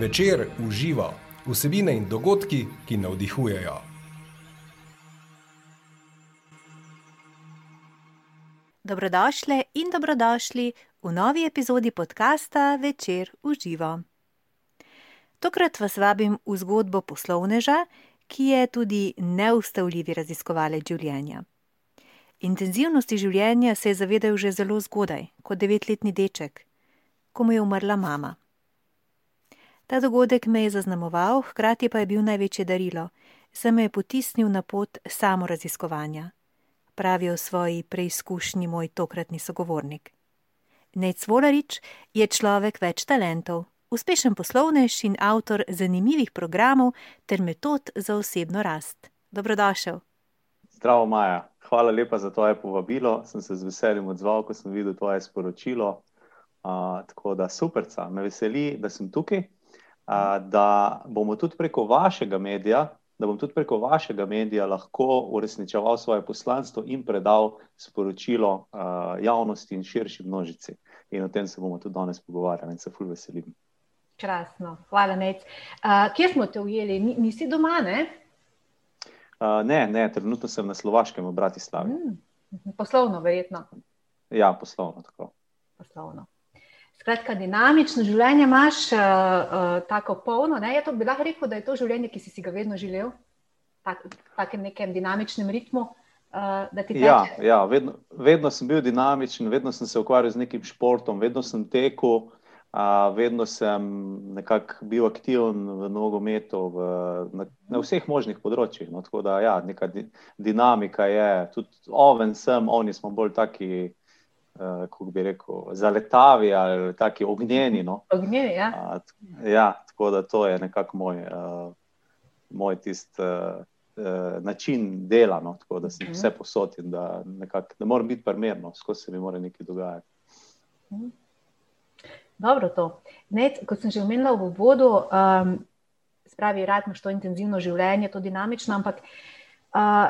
Večer uživa vsebine in dogodki, ki navdihujejo. Dobrodošli in dobrodošli v novi epizodi podcasta Večer uživa. Tokrat vas vabim v zgodbo poslovneža, ki je tudi neustavljivi raziskovalec življenja. Intenzivnosti življenja se je zavedal že zelo zgodaj, kot devetletni deček, ko mu je umrla mama. Ta dogodek me je zaznamoval, hkrati pa je bil največje darilo, saj me je potisnil na pot samoraziskovanja, pravi o svoji preizkušnji moj tokratni sogovornik. Nec Volarič je človek več talentov, uspešen poslovnež in avtor zanimivih programov ter metod za osebno rast. Dobrodošel. Zdravo, Maja. Hvala lepa za tvoje povabilo. Sem se z veseljem odzval, ko sem videl tvoje sporočilo. Uh, tako da super, me veseli, da sem tukaj da bomo tudi preko vašega medija, da bom tudi preko vašega medija lahko uresničeval svoje poslanstvo in predal sporočilo uh, javnosti in širši množici. In o tem se bomo tudi danes pogovarjali in se fulj veselim. Krasno, hvala, Nec. Uh, kje smo te ujeli? Ni, nisi doma, ne? Uh, ne, ne, trenutno sem na Slovaškem, v Bratislavi. Mm, poslovno, verjetno. Ja, poslovno. Tako. Poslovno. Skratka, dinamično življenje imaš, uh, uh, tako polno. Ne? Je to bi lahko rekel, da je to življenje, ki si, si ga vedno želel, tak, takem nekem dinamičnem ritmu. Uh, ja, ja vedno, vedno sem bil dinamičen, vedno sem se ukvarjal z nekim športom, vedno sem tekel, uh, vedno sem bil aktiven v nogometu, v, na, na vseh možnih področjih. No? Tako da, ja, neka di, dinamika je, tudi oven sem, oni smo bolj taki uh, kako bi rekel, zaletavi ali taki ognjeni. No? Ognjeni, ja. Uh, ja, tako da to je nekako moj, uh, moj tist, uh, uh, način dela, no? tako da sem uh mhm. -huh. vse posod in da, nekak, da moram biti primerno, skozi se mi mora nekaj dogajati. Uh mhm. -huh. Dobro, to. Ne, kot sem že omenila v uvodu, um, spravi, rad imaš to intenzivno življenje, to dinamično, ampak uh,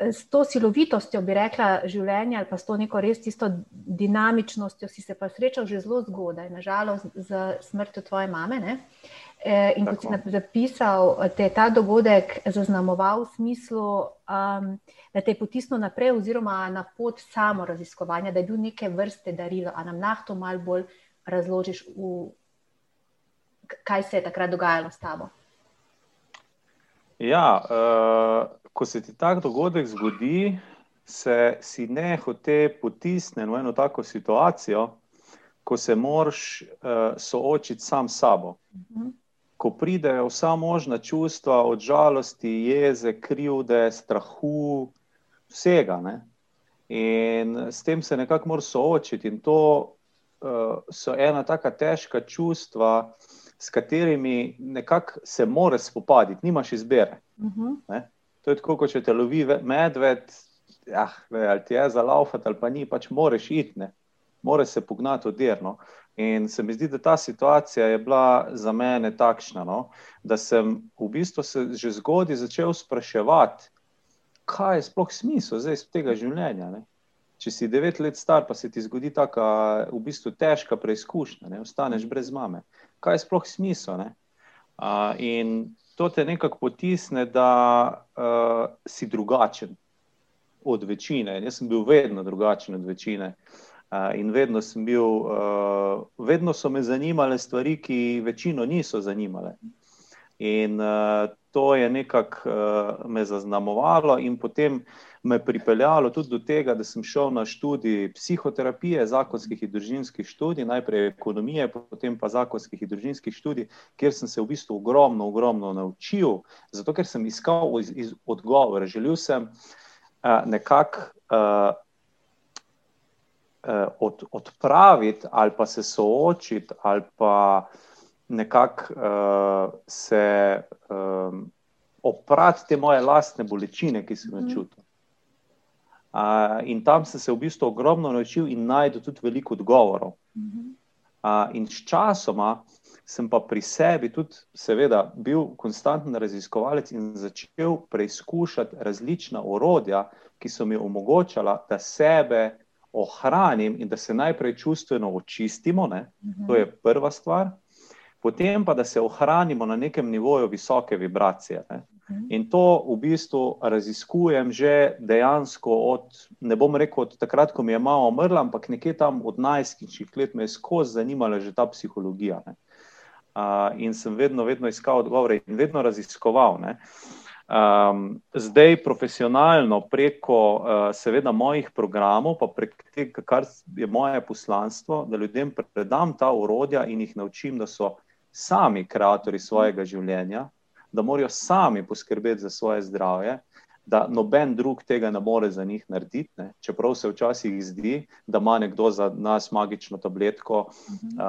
s to silovitostjo, bi rekla, življenja ali pa s to neko res tisto dinamičnostjo, si se pa srečal že zelo zgodaj, nažalost, z smrtjo tvoje mame. Ne? E, in kot si zapisal, te je ta dogodek zaznamoval v smislu, um, da te je potisnil naprej, oziroma na pot samo raziskovanja, da je bil neke vrste darilo. A nam lahko malo bolj razložiš, v, kaj se je takrat dogajalo s tabo? Ja, uh, ko se ti tak dogodek zgodi, se si ne hoče potisniti v eno tako situacijo, ko se moraš uh, soočiti sam s sabo. Ko pridejo vsa možna čustva, od žalosti, jeze, krivde, strahu, vsega. Ne? In s tem se nekako moraš soočiti. In to uh, so ena tako težka čustva, s katerimi nekako se moraš spopaditi, nimaš izbire. Uh -huh. To je tako, kot če te lovi medved, ja, ali ti je za laufati ali pa ni, pač moraš iti, ne. moraš se pognati odjerno. In se mi zdi, da ta situacija je bila za mene takšna, no, da sem v bistvu se že zgodaj začel spraševati, kaj je sploh smisel zdaj iz tega življenja. Ne. Če si devet let star, pa se ti zgodi tako v bistvu težka preizkušnja, ne, ostaneš brez mame. Kaj je sploh smisel? Uh, in to te nekako potisne, da uh, si drugačen od večine. Jaz sem bil vedno drugačen od večine. Uh, in vedno, bil, uh, vedno so me zanimale stvari, ki večino niso zanimale. In uh, to je nekako uh, me zaznamovalo, in potem me pripeljalo tudi do tega, da sem šel na študij psihoterapije, zakonskih in družinskih študij, najprej ekonomije, potem pa zakonskih in družinskih študij, kjer sem se v bistvu ogromno, ogromno naučil, zato ker sem iskal iz, iz odgovore. Želel sem uh, nekako uh, uh, od, odpraviti ali pa se soočiti ali pa nekako uh, se um, oprati te moje lastne bolečine, ki sem jih mhm. čutil in tam sem se v bistvu ogromno naučil in najdel tudi veliko odgovorov. Uh, in s časoma sem pa pri sebi tudi, seveda, bil konstanten raziskovalec in začel preizkušati različna orodja, ki so mi omogočala, da sebe ohranim in da se najprej čustveno očistimo. Ne? To je prva stvar. Potem pa da se ohranimo na nekem nivoju visoke vibracije. Ne. Mhm. In to v bistvu raziskujem že dejansko od, ne bom rekel od takrat, ko mi je mama umrla, ampak nekje tam od najstniških let me je skozi zanimala že ta psihologija. Ne. Uh, in sem vedno, vedno iskal odgovore in vedno raziskoval. Ne. Um, zdaj, profesionalno, preko uh, seveda mojih programov, pa prek tega, kar je moje poslanstvo, da ljudem predam ta urodja in jih naučim, da so sami ustvarjalci svojega življenja, da morajo sami poskrbeti za svoje zdravje, da noben drug tega ne more za njih narediti. Ne? Čeprav se včasih zdi, da ima nekdo za nas magično tabletko, uh,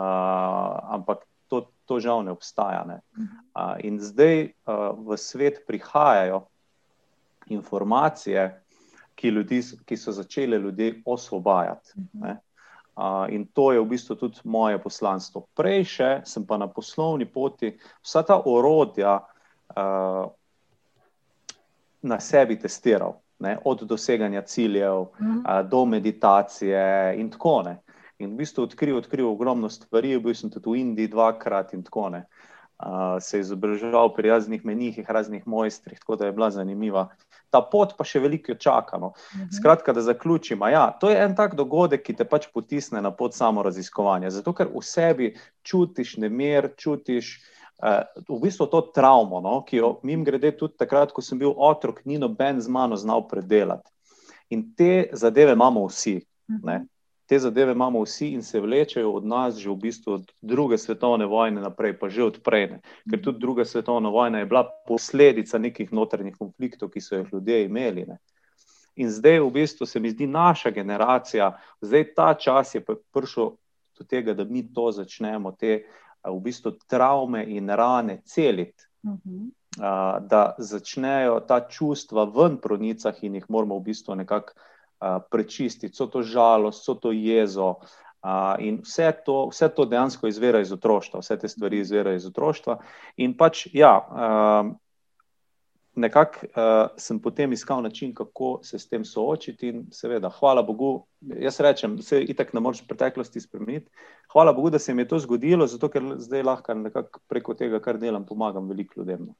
ampak to, to žal ne obstaja. Ne? Uh, in zdaj uh, v svet prihajajo informacije, ki, ljudi, ki so začele ljudi osvobajati. Ne? Uh, in to je v bistvu tudi moje poslanstvo. Prej še sem pa na poslovni poti vsa ta orodja uh, na sebi testiral, ne, od doseganja ciljev Mhm. uh, do meditacije in tako naprej. In v bistvu odkril, odkril ogromno stvari, bil sem tudi v Indiji dvakrat in tako naprej. Uh, se izobraževal pri raznih menihih, raznih mojstrih, tako da je bila zanimiva. Ta pot pa še veliko čaka. No. Skratka, da zaključim. Ja, to je en tak dogodek, ki te pač potisne na pot samo raziskovanja. Zato, ker v sebi čutiš nemir, čutiš uh, v bistvu to travmo, no, ki jo mim grede tudi takrat, ko sem bil otrok, ni noben z mano znal predelati. In te zadeve imamo vsi. Ne. Te zadeve imamo vsi in se vlečejo od nas že v bistvu od druge svetovne vojne naprej, pa že odprej. Ne. Ker tudi druga svetovna vojna je bila posledica nekih notranjih konfliktov, ki so jih ljudje imeli. Ne. In zdaj v bistvu se mi zdi naša generacija, zdaj ta čas je prišel do tega, da mi to začnemo, te v bistvu travme in rane celiti. Mhm. a, Da začnejo ta čustva ven pronicah in jih moramo v bistvu nekako prečistiti, so to žalost, so to jezo. A, in vse to, vse to dejansko izvira iz otroštva, vse te stvari izvirajo iz otroštva. In pač, ja, a, nekako uh, sem potem iskal način, kako se s tem soočiti. In seveda, hvala Bogu, jaz rečem, da se itak ne moreš v preteklosti spremeniti. Hvala Bogu, da se mi je to zgodilo, zato ker zdaj lahko nekako preko tega, kar delam, pomagam veliko ljudem. no.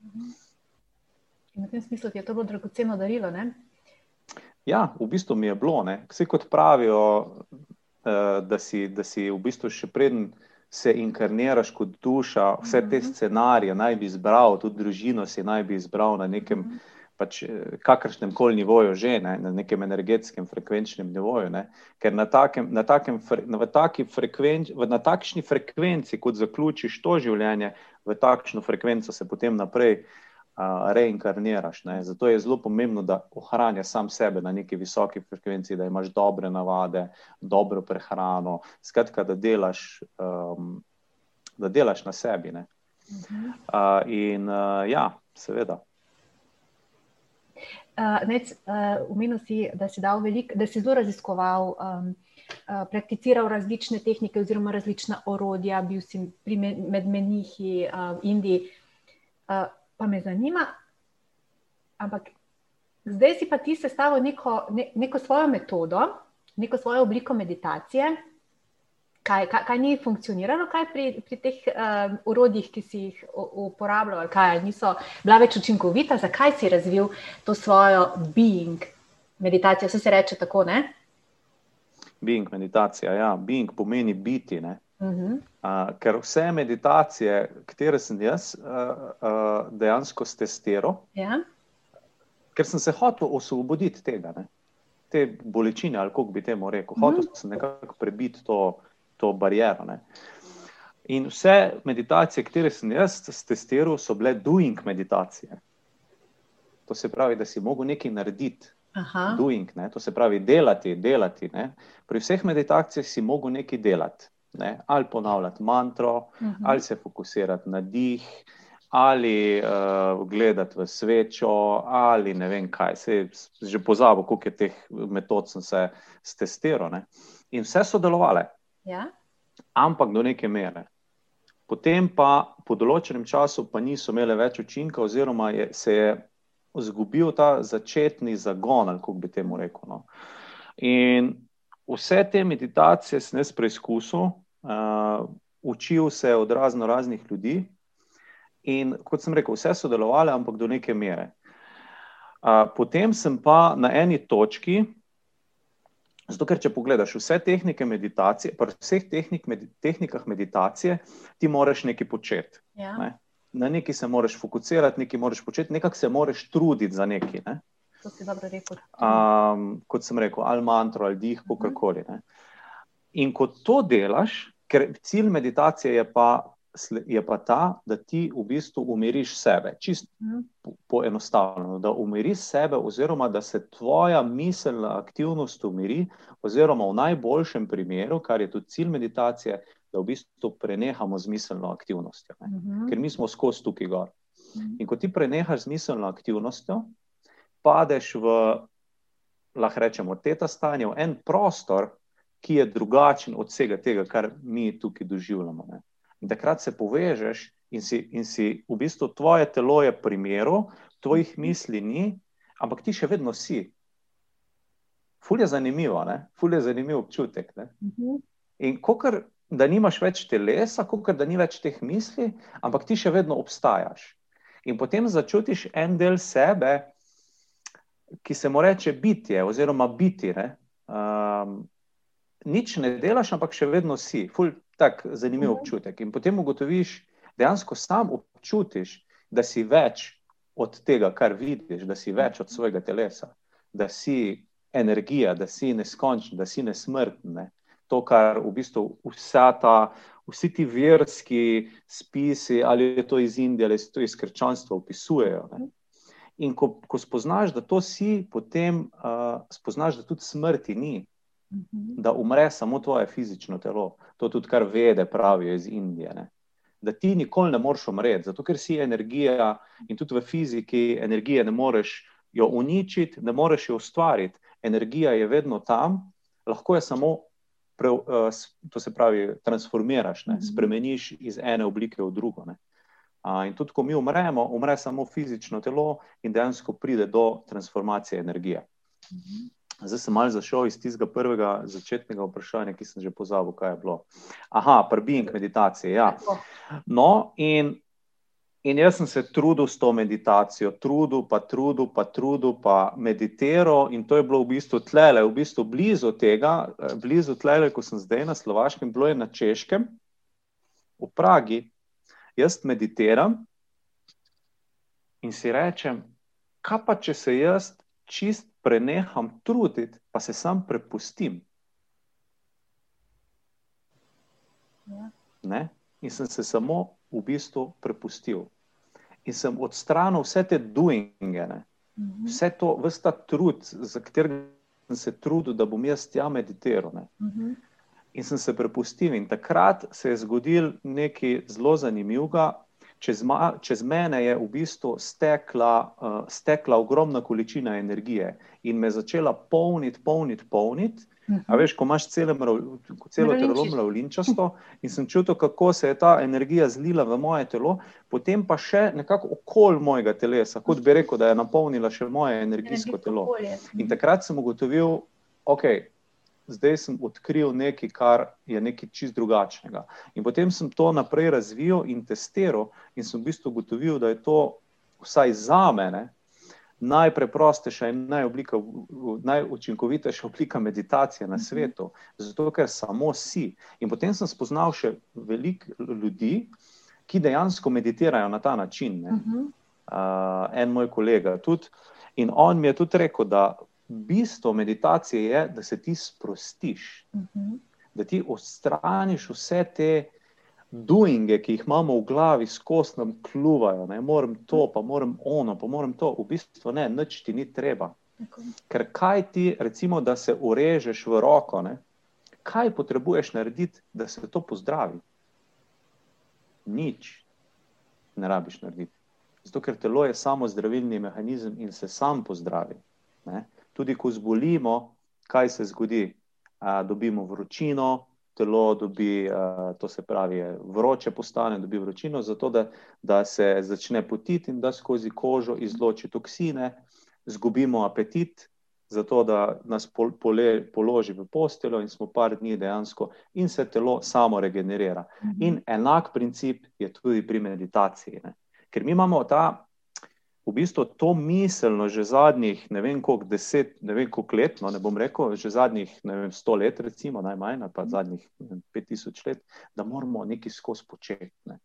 In v tem smislu je to bilo dragoceno darilo. Ne? Ja, v bistvu mi je bilo. ne. Vsi kot pravijo, eh, da si, da si v bistvu še preden se inkarniraš kot duša, vse te Mhm. scenarije naj bi izbral, tudi družino si naj bi izbral na nekem pač, eh, kakršnem koli nivoju, že ne, na nekem energetskem, frekvenčnem nivoju. Ne. Ker na, takem, na, takem, na, taki frekvenč, na takšni frekvenci, kot zaključiš to življenje, v takšno frekvenco se potem naprej reinkarniraš. Ne. Zato je zelo pomembno, da ohranjaš sam sebe na neki visoki frekvenci, da imaš dobre navade, dobro prehrano, skratka, da delaš, um, da delaš na sebi. Ne. Uh, in uh, ja, seveda. Uh, nec, uh, Umenil si, da si, velik, da si zelo raziskoval, um, uh, prakticiral različne tehnike oziroma različna orodja, bil si pri me, med menihi uh, v Indiji. Uh, pa me zanima, ampak zdaj si pa ti sestavil neko, ne, neko svojo metodo, neko svojo obliko meditacije. Kaj, kaj, kaj ni funkcioniralo, kaj pri, pri teh um, urodjih, ki si jih uporabljal, ali kaj niso bila več učinkovita, zakaj si razvil to svojo being meditacijo? Vse se reče tako, ne? Being meditacija, ja, being pomeni biti. Ne? Uh -huh. Uh, ker vse meditacije, katere sem jaz uh, uh, dejansko stestiral, ja? ker sem se hotel osvoboditi tega, ne? te bolečine, ali kako bi temu rekel. Hotel sem nekako prebiti to, to barijero. Ne? In vse meditacije, katere sem jaz testiral, so bile doing meditacije. To se pravi, da si mogel nekaj narediti. Aha. Doing, ne? to se pravi delati, delati. Ne? Pri vseh meditacijah si mogel nekaj delati. Ne? Ali ponavljati mantro, uh Mhm. -huh. ali se fokusirati na dih, ali uh, gledati v svečo, ali ne vem kaj. Se že pozabil, koliko je teh metod sem se testiral. Ne? In vse so delovale, Ja? ampak do neke mere. Potem pa po določenem času pa niso imele več učinka, oziroma je, se je izgubil ta začetni zagon, ali kako bi temu rekel. No. In vse te meditacije sem jaz preizkusil, uh, učil se od razno raznih ljudi. In kot sem rekel, vse so delovale, ampak do neke mere. Uh, potem sem pa na eni točki, zato ker če pogledaš vse tehnike meditacije, pri vseh tehnik, med, tehnikah meditacije, ti moraš nekaj početi. Ja. Ne? Na nekaj se moraš fokusirati, nekaj moraš početi, nekako se moraš truditi za nekaj. Ne? To si dobro rekel. um, kot sem rekel, ali mantro, ali dih, kakorkoli. ne. In ko to delaš, ker cilj meditacije je pa, je pa ta, da ti v bistvu umiriš sebe, čist Mhm. po- poenostavljeno, da umiriš sebe, oziroma da se tvoja miselna aktivnost umiri, oziroma v najboljšem primeru, kar je tudi cilj meditacije, da v bistvu prenehamo z miselno aktivnostjo. Ne. Mhm. Ker mi smo skozi tukaj gor. Mhm. In ko ti prenehaš z miselno aktivnostjo, padeš v, lahko rečemo, teta stanje, v en prostor, ki je drugačen od vsega tega, kar mi tukaj doživljamo. Ne. In takrat se povežeš in si, in si v bistvu tvoje telo je primeru, tvojih misli ni, ampak ti še vedno si. Ful je zanimivo, ne? ful je zanimiv občutek. Ne? Mhm. In kot da nimaš več telesa, kot da ni več teh misli, ampak ti še vedno obstajaš. In potem začutiš en del sebe, ki se mu reče bitje, oziroma biti. Ne? Um, nič ne delaš, ampak še vedno si. Ful, tak zanimiv Mhm. občutek. In potem ugotoviš, dejansko sam občutiš, da si več od tega, kar vidiš, da si več od svojega telesa, da si energija, da si neskončen, da si nesmrten. Ne? To, kar v bistvu vsa ta, vsi ti verski spisi, ali je to iz Indije ali je to iz krščanstva, opisujejo. Ne? In ko, ko spoznaš, da to si, potem uh, spoznaš, da tudi smrti ni. Da umre samo tvoje fizično telo. To tudi, kar vede, pravijo iz Indije. Ne? Da ti nikoli ne moreš umreti, zato ker si energija in tudi v fiziki energije ne moreš jo uničiti, ne moreš jo ustvariti. Energija je vedno tam, lahko je samo, pre, uh, to se pravi, transformiraš, ne? Mhm. spremeniš iz ene oblike v drugo. Ne? Uh, in tudi, ko mi umremo, umre samo fizično telo in dejansko pride do transformacije energije. Mhm. Zdaj sem malce zašel iz tistega prvega začetnega vprašanja, ki sem že pozabil, kaj je bilo. Aha, prbing meditacije. Ja. Tako. No, in, in jaz sem se trudil s to meditacijo, trudil, pa trudil, pa trudil, pa meditiral, in to je bilo v bistvu tlele, v bistvu blizu tega, eh, blizu tlele, ko sem zdaj na Slovaškem, bilo je na Češkem, v Pragi. Jaz meditiram in si rečem, kaj pa če se jaz čist preneham truditi, pa se sam prepustim. Ja. Ne? In sem se samo v bistvu prepustil. In sem odstranil vse te doinge, ne? Mhm. vse to, vse ta trud, za katerega sem se trudil, da bom jaz tja meditiral. Mhm. In sem se prepustil, in takrat se je zgodil nekaj zelo zanimivega. Čez, ma, čez mene je v bistvu stekla, uh, stekla ogromna količina energije in me začela polniti, polniti, polniti. A veš, ko imaš celo, celo telo mravljinčasto in sem čutil, kako se je ta energija zlila v moje telo, potem pa še nekako okoli mojega telesa, kot bi rekel, da je napolnila še moje energijsko telo. In takrat sem ugotovil, ok, zdaj sem odkril nekaj, kar je nekaj čist drugačnega. In potem sem to naprej razvil in testiral, in sem v bistvu ugotovil, da je to vsaj za mene najpreprostejša in najoblika, najučinkovitejša oblika meditacije na svetu, zato ker samo si. In potem sem spoznal še veliko ljudi, ki dejansko meditirajo na ta način. Ne? Mhm. uh, en moj kolega tudi. In on mi je tudi rekel, da bistvo meditacije je, da se ti sprostiš, Mhm. da ti odstraniš vse te doinge, ki jih imamo v glavi, skozi nam kluvajo. Ne moram to, pa moram ono, pa moram to. V bistvu ne, nič ti ni treba. Tako. Ker kaj ti, recimo, da se urežeš v roko, ne? kaj potrebuješ narediti, da se to pozdravi? Nič ne rabiš narediti. Zato, ker telo je samo zdravilni mehanizem in se sam pozdravi. Ne? Tudi ko zbolimo, kaj se zgodi? A, dobimo vročino, telo dobi, a, to se pravi, vroče postane, dobi vročino, zato da, da se začne potiti in da skozi kožo izloči toksine, zgubimo apetit, zato da nas pol, pole, položi v posteljo in smo par dni dejansko in se telo samo regenerira. Mhm. In enak princip je tudi pri meditaciji. Ne? Ker mi imamo ta, v bistvu to miselno že zadnjih ne vem koliko deset, ne vem koliko let, no ne bom rekel, že zadnjih ne vem sto let recimo, najmanj, ali pa zadnjih ne vem, pet tisoč let, da moramo nekaj skozi početi. Ne?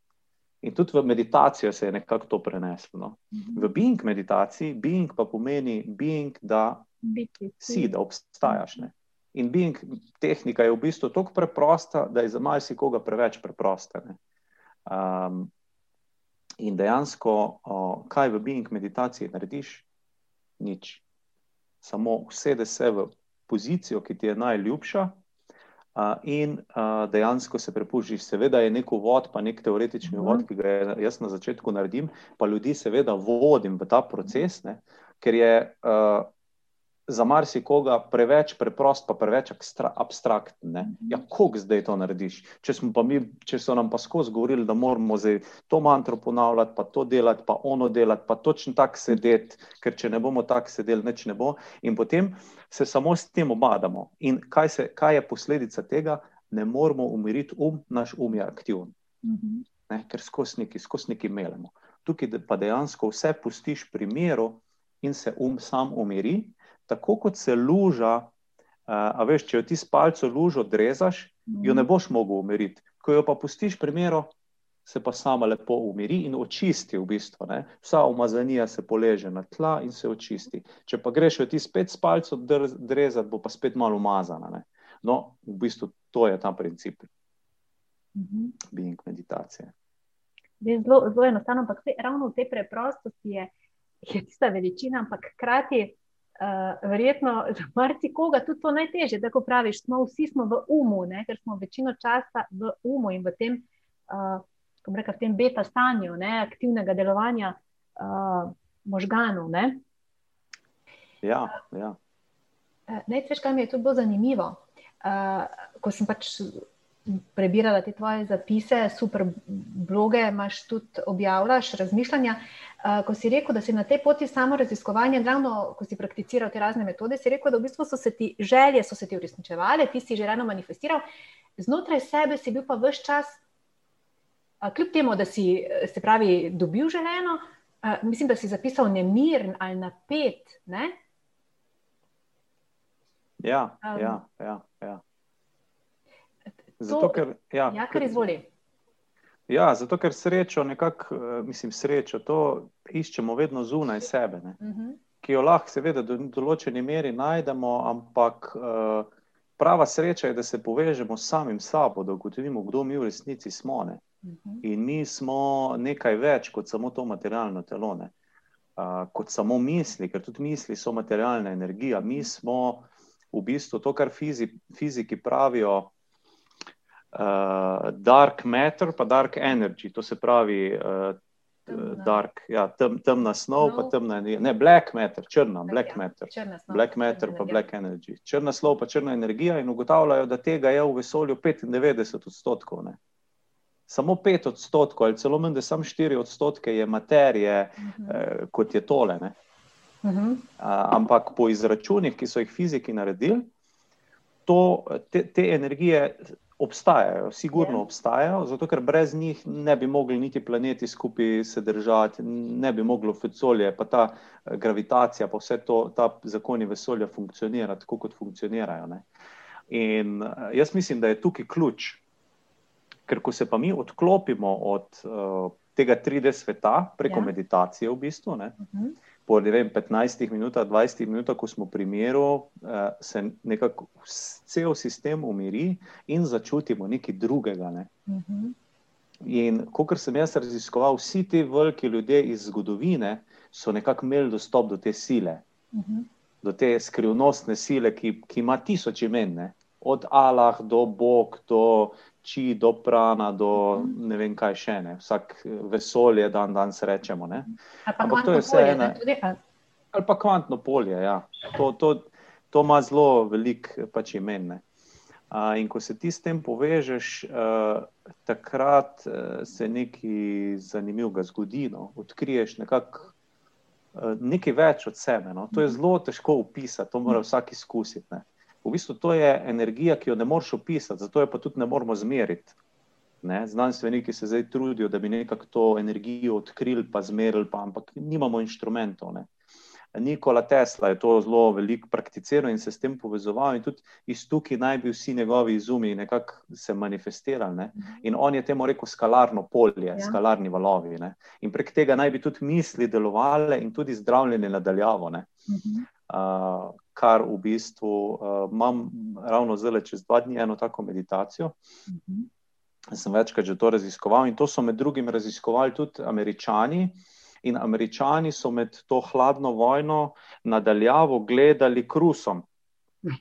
In tudi v meditacijo se je nekako to preneslo. No? Mhm. V being meditaciji, being pa pomeni being, da Biti. si, da obstajaš. Ne? In being tehnika je v bistvu tako preprosta, da je za marsikoga preveč preprosta. ne. Um, in dejansko, o, kaj v being meditaciji narediš? Nič. Samo usede se v pozicijo, ki ti je najljubša. Uh, in uh, dejansko se prepuščiš. Seveda je nek uvod, pa nek teoretični Mhm. uvod, ki ga jaz na začetku naredim, pa ljudi seveda vodim v ta proces, ne, ker je uh, za marsikoga preveč preprost, pa preveč akstra, abstraktn. Ne. Mhm. Ja, kako zdaj to narediš? Če, mi, če so nam pa skozi govorili, da moramo zdaj to mantro ponavljati, pa to delati, pa ono delati, pa točno tako sedeti, ker če ne bomo tako sedeli, nič ne bo. In potem se samo s tem obadamo. In kaj, se, kaj je posledica tega? Ne moramo umiriti um, naš um je aktiven Mhm. ne, ker skozi neki, skozi neki melemo. Tukaj pa dejansko vse pustiš pri miru in se um sam umiri, tako kot se luža. Uh, a veš, če jo ti s palco lužo drezaš, jo ne boš mogel umiriti. Ko jo pa pustiš pri miru, se pa sama lepo umiri in očisti v bistvu. Ne. Vsa umazanija se poleže na tla in se očisti. Če pa greš jo ti spet s palco dr- drezati, bo pa spet malo umazana. Ne. No, v bistvu to je ta princip Mhm. being meditacije. Zdaj, Zelo, zelo enostavno, ampak ravno v tej preprostosti je, je tista veličina, ampak hkrati uh, verjetno za marsikoga tudi to najtežje. Tako praviš, smo vsi smo v umu, ne? ker smo večino časa v umu in v tem, uh, rekla, v tem beta stanju, ne? aktivnega delovanja uh, možganov. Ne? Ja, ja. Eh, Ne, veš, kaj mi je tu bilo zanimivo. Uh, ko sem pač prebirala te tvoje zapise, super bloge, imaš tudi objavljaš razmišljanja. Uh, ko si rekel, da si na tej poti samo raziskovanja, ravno ko si prakticiral te razne metode, si rekel, da v bistvu so se ti želje so se ti uresničevale, ti si želeno manifestiral, znotraj sebe si bil pa vse čas, uh, kljub temu, da si se pravi dobil želeno, uh, mislim, da si zapisal nemiren ali napet. Ne? Ja, Um, ja, ja. Zato, To- ker, ja, Ja, kar izvoli. Ja, zato, ker srečo, nekako, eh, mislim, srečo, to iščemo vedno zunaj sebe, ne? Uh -huh. ki jo lahko, seveda, do določene meri najdemo, ampak uh, prava sreča je, da se povežemo s samim sabo, da ugotovimo, kdo mi v resnici smo. Ne? Uh -huh. In mi smo nekaj več kot samo to materialno telo, ne? uh, kot samo misli, ker tudi misli so materialna energija. Mi smo v bistvu to, kar fizi, fiziki pravijo. Uh, dark matter, pa dark energy, to se pravi uh, Temna. dark, ja, tem, temna snov, pa Snov. temna energija. Ne, black matter, črna, black Ja, matter. črna snov, Black matter, pa energija. black energy. Črna slov, pa črna energija, in ugotavljajo, da tega je v vesolju 95 odstotkov. Ne. Samo 5 odstotkov, ali celo manj, da samo 4 odstotke je materije, Mhm. eh, kot je tole. Ne. Mhm. A, ampak po izračunih, ki so jih fiziki naredili, to, te, te energije obstajajo, sigurno Ja. obstajajo, zato ker brez njih ne bi mogli niti planeti skupaj se držati, ne bi moglo vesolje, pa ta eh, gravitacija, pa vse to, ta zakoni vesolja funkcionira tako, kot funkcionirajo. Ne. In eh, jaz mislim, da je tukaj ključ. Ker ko se pa mi odklopimo od uh, tega 3D sveta preko Ja. ja. meditacije, v bistvu, ne, Mhm. Po vem, 15 minutah, 20 minutah, ko smo pri miru, eh, se nekako cel sistem umiri in začutimo nekaj drugega. Ne. Mhm. In kot sem jaz raziskoval, vsi ti veliki ljudje iz zgodovine so nekako imeli dostop do te sile, Mhm. do te skrivnostne sile, ki, ki ima tisoč imen. Ne. Od Allah do Bog, do Či, do Prana, do ne vem kaj še ne. Vsak eh, vesolje dan danes rečemo. Ne. Ali pa Ampak to kvantno je vse polje, ena- Ali pa kvantno polje. Ja. To, to, to ima zelo veliko pač imen. A, in ko se ti s tem povežeš, uh, takrat uh, se nekaj zanimivega zgodi. No. Odkriješ nekako nekaj več od sebe. No. To je zelo težko opisati, to mora vsak izkusiti. Ne. V bistvu to je energija, ki jo ne moreš opisati, zato jo pa tudi ne moremo zmeriti. Ne. Znanstveniki se zdaj trudijo, da bi nekako to energijo odkrili, pa zmerili, pa, ampak nimamo inštrumentov. Ne. Nikola Tesla je to zelo veliko prakticiral in se s tem povezoval, in tudi iz tukaj naj bi vsi njegovi izumi nekako se manifestirali. Ne? In on je temu rekel skalarno polje, ja. skalarni valovi. Ne? In prek tega naj bi tudi misli delovale in tudi zdravljenje nadaljavo. Uh, kar v bistvu uh, imam ravno zdaj, čez dva dni, eno tako meditacijo. Uh -huh. Sem večkrat že to raziskoval in to so med drugim raziskovali tudi američani. In američani so med to hladno vojno nadaljavo gledali krusom.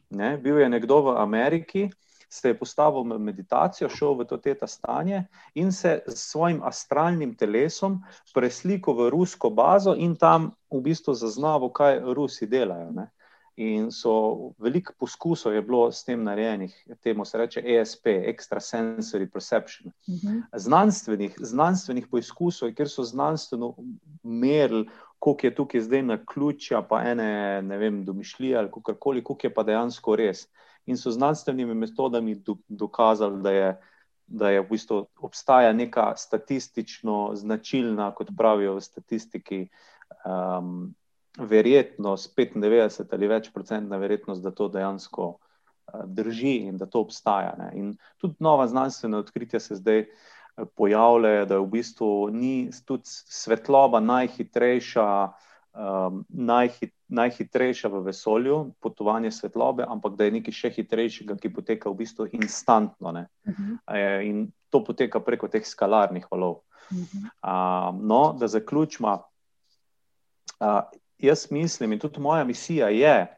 Ne? Bil je nekdo v Ameriki, se je postavil v meditacijo, šel v to teta stanje in se s svojim astralnim telesom preslikal v rusko bazo in tam v bistvu zaznavo, kaj Rusi delajo. Ne? In so veliko poskusov je bilo s tem narejenih, temu se reče ESP, Extrasensory Perception. Uh mhm. -huh. znanstvenih, znanstvenih poizkusov, kjer so znanstveno merili, koliko je tukaj zdaj na ključja, pa ene, ne vem, domišljije ali kakorkoli, koliko je pa dejansko res. In so znanstvenimi metodami do, dokazali, da je. Da je v bistvu obstaja neka statistično značilna, kot pravijo v statistiki, um, verjetnost, 95 ali več procentna verjetnost, da to dejansko uh, drži in da to obstaja. Ne. In tudi nova znanstvena odkritja se zdaj uh, pojavljajo, da je v bistvu ni tudi svetloba najhitrejša, um, najhit, najhitrejša v vesolju, potovanje svetlobe, ampak da je nekaj še hitrejšega, ki poteka v bistvu instantno. Uh -huh. uh, in to poteka preko teh skalarnih valov. Uh -huh. uh, no, da zaključimo. Uh, jaz mislim, in tudi moja misija je,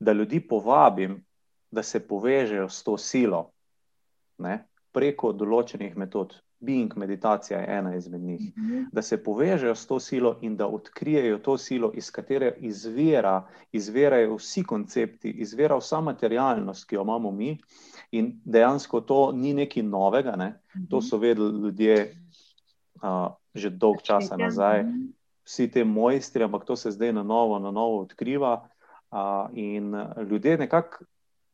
da ljudi povabim, da se povežejo s to silo ne, preko določenih metod. Being meditacija je ena izmed njih. Mm -hmm. Da se povežejo s to silo in da odkrijejo to silo, iz katere izvira, izvirajo vsi koncepti, izvira vsa materialnost, ki jo imamo mi. In dejansko to ni nekaj novega, ne? mm -hmm. to so vedeli ljudje uh, že dolg časa nazaj. Mm -hmm vsi ti mojstri, ampak to se zdaj na novo, na novo odkriva. Uh, in ljudje nekako,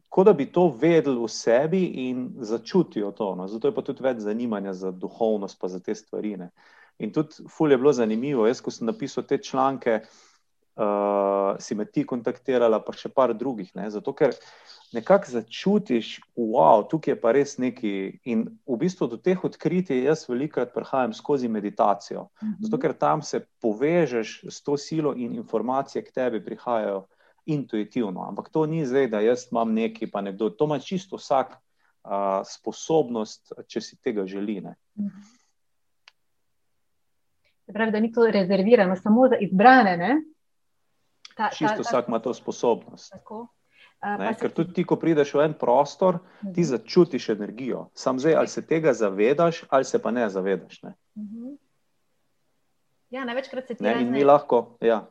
kot da bi to vedeli v sebi in začutijo to. No. Zato je pa tudi več zanimanja za duhovnost, pa za te stvari. Ne. In tudi, ful je bilo zanimivo. Jaz, ko sem napisal te članke, uh, si me ti kontaktirala, pa še par drugih. Ne. Zato, ker nekako začutiš, wow, tukaj je pa res neki. In v bistvu do teh odkritij jaz velikokrat prihajam skozi meditacijo. Mhm. Zato, ker tam se povežeš s to silo in informacije k tebi prihajajo intuitivno. Ampak to ni zdaj, da jaz imam nekaj, pa nekdo. To ima čisto vsak uh, sposobnost, če si tega želi. Ne. Mhm. Pravi, da ni to rezervirano samo za izbrane. Ta, ta, Čisto ta, vsak ima to sposobnost. Tako. Ne, ker tudi ti, ko prideš v en prostor, ti mhm. začutiš energijo. Sam zdaj, ali se tega zavedaš, ali se pa ne zavedaš. Ne. Mhm. Ja, največkrat se ti da je lahko. Ja.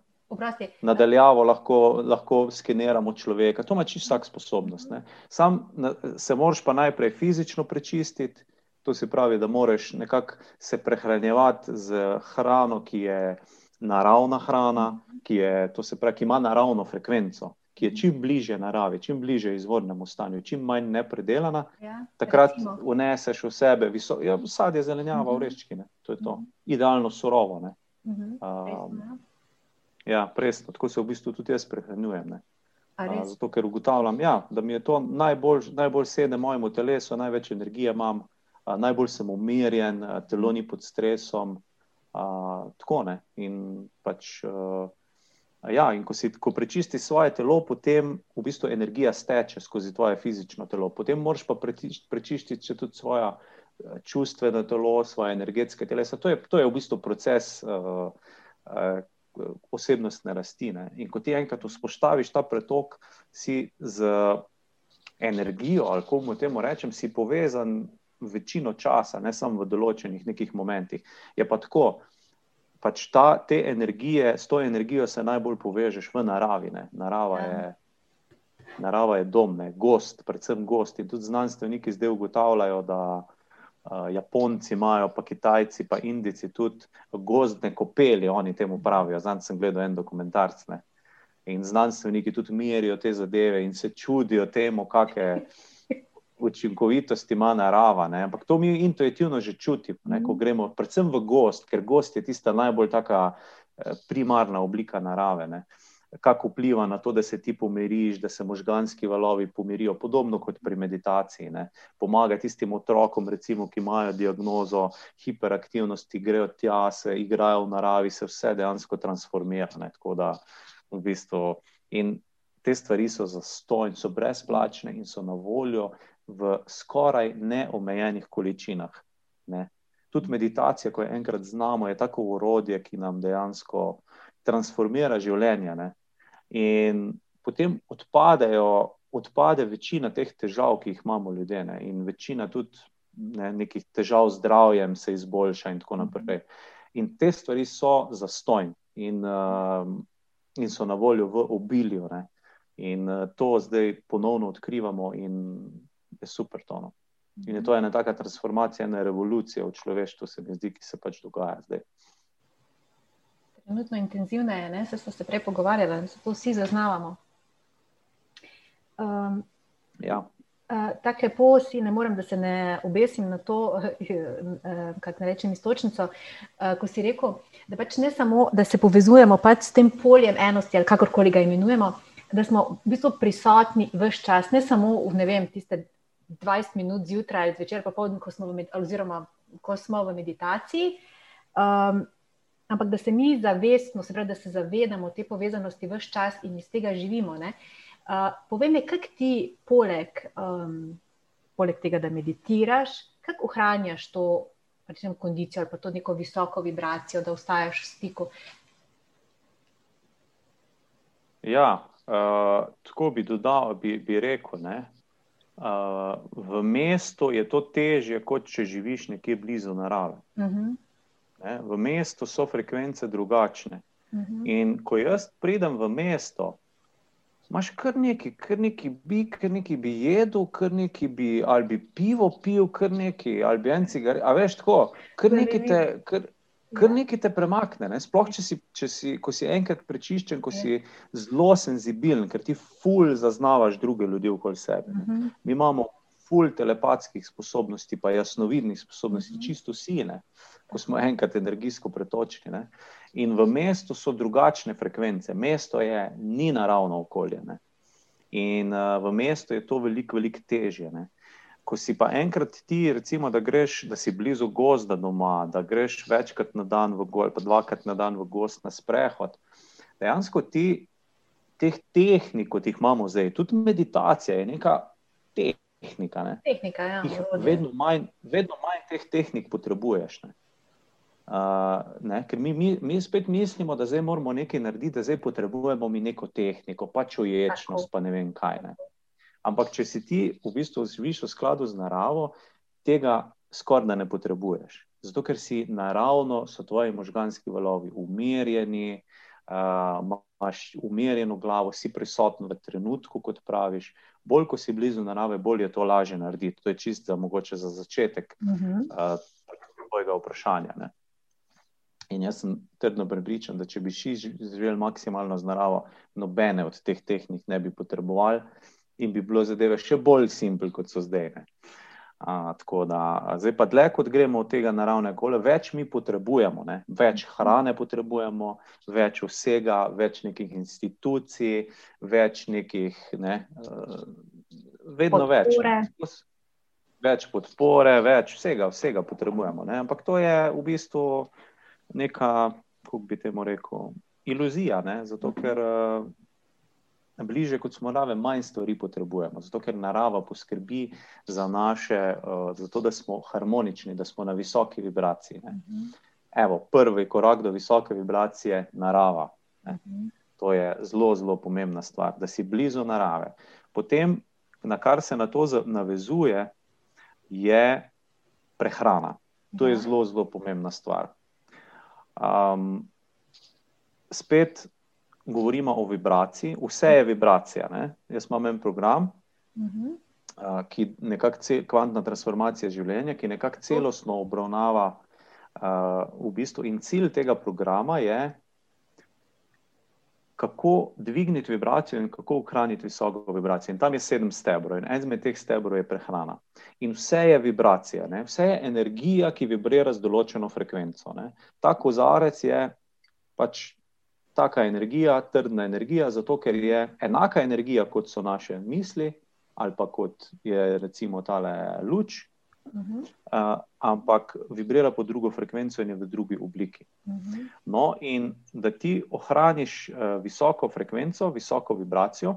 Nadaljavo lahko, lahko skeniramo človeka, to ima čisto vsak sposobnost. Ne. Sam se moraš pa najprej fizično prečistiti, to se pravi, da moraš nekako se prehranjevati z hrano, ki je naravna hrana, mhm. ki, je, pravi, ki ima naravno frekvenco ki je čim bliže naravi, čim bliže izvornemu stanju, čim manj nepredelana, ja, takrat uneseš v sebe viso, ja, sadje, zelenjava, uh -huh. oreščki. To je to. Uh -huh. Idealno surovo. Uh -huh. um, ja, presno. Tako se v bistvu tudi jaz prehranjujem. Uh, zato, ker ugotavljam, ja, da mi je to najbolj, najbolj sede mojemu telesu, največ energije imam, uh, najbolj sem umirjen, uh, telo ni pod stresom. Uh, tako ne. In pač. Uh, Ja, in ko, si, ko prečistiš svoje telo, potem v bistvu energija steče skozi tvoje fizično telo. Potem moraš pa prečistiti tudi svoje čustveno telo, svoje energetske telesa. To je, to je v bistvu proces uh, uh, osebnostne rasti. Ne? In ko ti enkrat vzpostaviš ta pretok, si z energijo, ali kako temu rečem, si povezan večino časa, ne samo v določenih nekih momentih. Je pa tako pač ta, te energije, s to energijo se najbolj povežeš v naravi. Ne. Narava ja. je. Narava je dom, ne, gost, predvsem gost. In tudi znanstveniki zdaj ugotavljajo, da Uh, Japonci imajo, pa Kitajci, pa Indijci tudi gozdne kopeli, oni temu pravijo. Zdaj sem gledal en dokumentarc. Ne? In znanstveniki tudi merijo te zadeve in se čudijo temu, kakšne učinkovitosti ima narava. Ne? Ampak to mi intuitivno že čutimo, ne? ko gremo predvsem v gost, ker gost je tista najbolj taka eh, primarna oblika narave. Ne? Kako vpliva na to, da se ti pomiriš, da se možganski valovi pomirijo, podobno kot pri meditaciji. Ne? Pomaga tistim otrokom, recimo, ki imajo diagnozo hiperaktivnosti, grejo tja, se igrajo v naravi, se vse dejansko transformira. Ne? Tako da v bistvu. In te stvari so za sto in so brezplačne in so na voljo v skoraj neomejenih količinah. Ne. Tudi meditacija, ko je enkrat znamo, je tako urodje, ki nam dejansko transformira življenje. Ne. In potem odpadejo, odpade večina teh težav, ki jih imamo ljudje, ne. in večina tudi ne, nekih težav z zdravjem se izboljša, in tako naprej. In te stvari so zastojne. In uh, in so na voljo v obilju. Ne. In uh, to zdaj ponovno odkrivamo, in je super tono. In je to ena taka transformacija, ena revolucija v človeštvu, se mi zdi, ki se pač dogaja zdaj. Trenutno intenzivne je, ne? se smo se prej pogovarjali, da se to vsi zaznavamo. Um, ja. Uh, tako lepo si, ne morem, da se ne obesim na to, uh, kako ne rečem, istočnico. Uh, ko si rekel, da pač ne samo, da se povezujemo pač s tem poljem enosti, ali kakorkoli ga imenujemo, da smo v bistvu prisotni v vse čas, ne samo v ne vem, tiste 20 minut zjutraj ali zvečer, pa poldne, ko smo v, oziroma, ko smo v meditaciji. Um, ampak da se mi zavestno, se pravi, da se zavedamo te povezanosti v vse čas in iz tega živimo. Uh, povej mi, kako ti, poleg, um, poleg tega, da meditiraš, kako ohranjaš to recimo, kondicijo ali pa to neko visoko vibracijo, da ostaješ v stiku. Ja, uh, tako bi dodal, bi, bi rekel. Ne? Uh, v mestu je to težje, kot če živiš nekje blizu narave. Uh mhm. -huh. ne? V mestu so frekvence drugačne. Uh Mhm. -huh. In ko jaz pridem v mesto, imaš kar nekaj, kar nekaj bi, kar nekaj bi jedel, kar nekaj bi, ali bi pivo pil, kar nekaj, ali bi en cigaret. A veš tako, kar nekaj te. Kar, Kar nekaj te premakne, ne? sploh če si, če si, ko si enkrat prečiščen, ko si zelo senzibilen, ker ti ful zaznavaš druge ljudi okoli sebe. Uh -huh. Mi imamo ful telepatskih sposobnosti, pa jasnovidnih sposobnosti, uh -huh. čisto sine, ko smo enkrat energijsko pretočeni. Ne? In v mestu so drugačne frekvence. Mesto je ni naravno okolje. Ne? In uh, v mestu je to veliko, veliko težje. Ne? Ko si pa enkrat ti, recimo, da greš, da si blizu gozda doma, da greš večkrat na dan v gost, pa dvakrat na dan v gost na sprehod, dejansko ti teh tehnik, kot jih imamo zdaj, tudi meditacija je neka tehnika. Ne? Tehnika, ja. Vedno manj, vedno manj teh tehnik potrebuješ. Ne? Uh, ne, ker mi, mi, mi spet mislimo, da zdaj moramo nekaj narediti, da zdaj potrebujemo mi neko tehniko, pač uječnost, pa ne vem kaj. Ne. Ampak, če si ti v bistvu živiš v skladu z naravo, tega skoraj da ne potrebuješ. Zato, ker si naravno, so tvoji možganski valovi umirjeni, uh, imaš umirjeno glavo, si prisoten v trenutku, kot praviš. Bolj, ko si blizu narave, bolj je to lažje narediti. To je čisto za, mogoče za začetek Uh -huh. uh, tvojega vprašanja. Ne. In jaz sem trdno prepričan, da če bi šli živeli maksimalno z naravo, nobene od teh tehnik ne bi potrebovali in bi bilo zadeve še bolj simple, kot so zdaj. Ne. A, tako da, zdaj pa dlje, kot gremo od tega naravnega okolja, več mi potrebujemo, ne. več hrane potrebujemo, več vsega, več nekih institucij, več nekih, ne, uh, vedno Podpore. več. Več podpore, več vsega, vsega potrebujemo. Ne. Ampak to je v bistvu neka, kako bi temu rekel, iluzija, ne? zato ker uh, bliže kot smo narave, manj stvari potrebujemo, zato ker narava poskrbi za naše, uh, za to, da smo harmonični, da smo na visoki vibraciji. Ne? Evo, prvi korak do visoke vibracije je narava. Ne? To je zelo, zelo pomembna stvar, da si blizu narave. Potem, na kar se na to navezuje, je prehrana. To je zelo, zelo pomembna stvar. Um, spet govorimo o vibraciji, vse je vibracija. Ne? Jaz imam en program, Uh -huh. ki nekako kvantna transformacija življenja, ki nekako celostno obravnava uh, v bistvu in cilj tega programa je, kako dvigniti vibracijo in kako ohraniti visoko vibracijo. In tam je sedem stebrov, in en izmed teh stebrov je prehrana. In vse je vibracija, ne? vse je energija, ki vibrira z določeno frekvenco. Ne? Ta kozarec je pač taka energija, trdna energija, zato ker je enaka energija, kot so naše misli, ali pa kot je recimo tale luč, Uh, ampak vibrira po drugo frekvenco in je v drugi obliki. Uh -huh. No, in da ti ohraniš uh, visoko frekvenco, visoko vibracijo,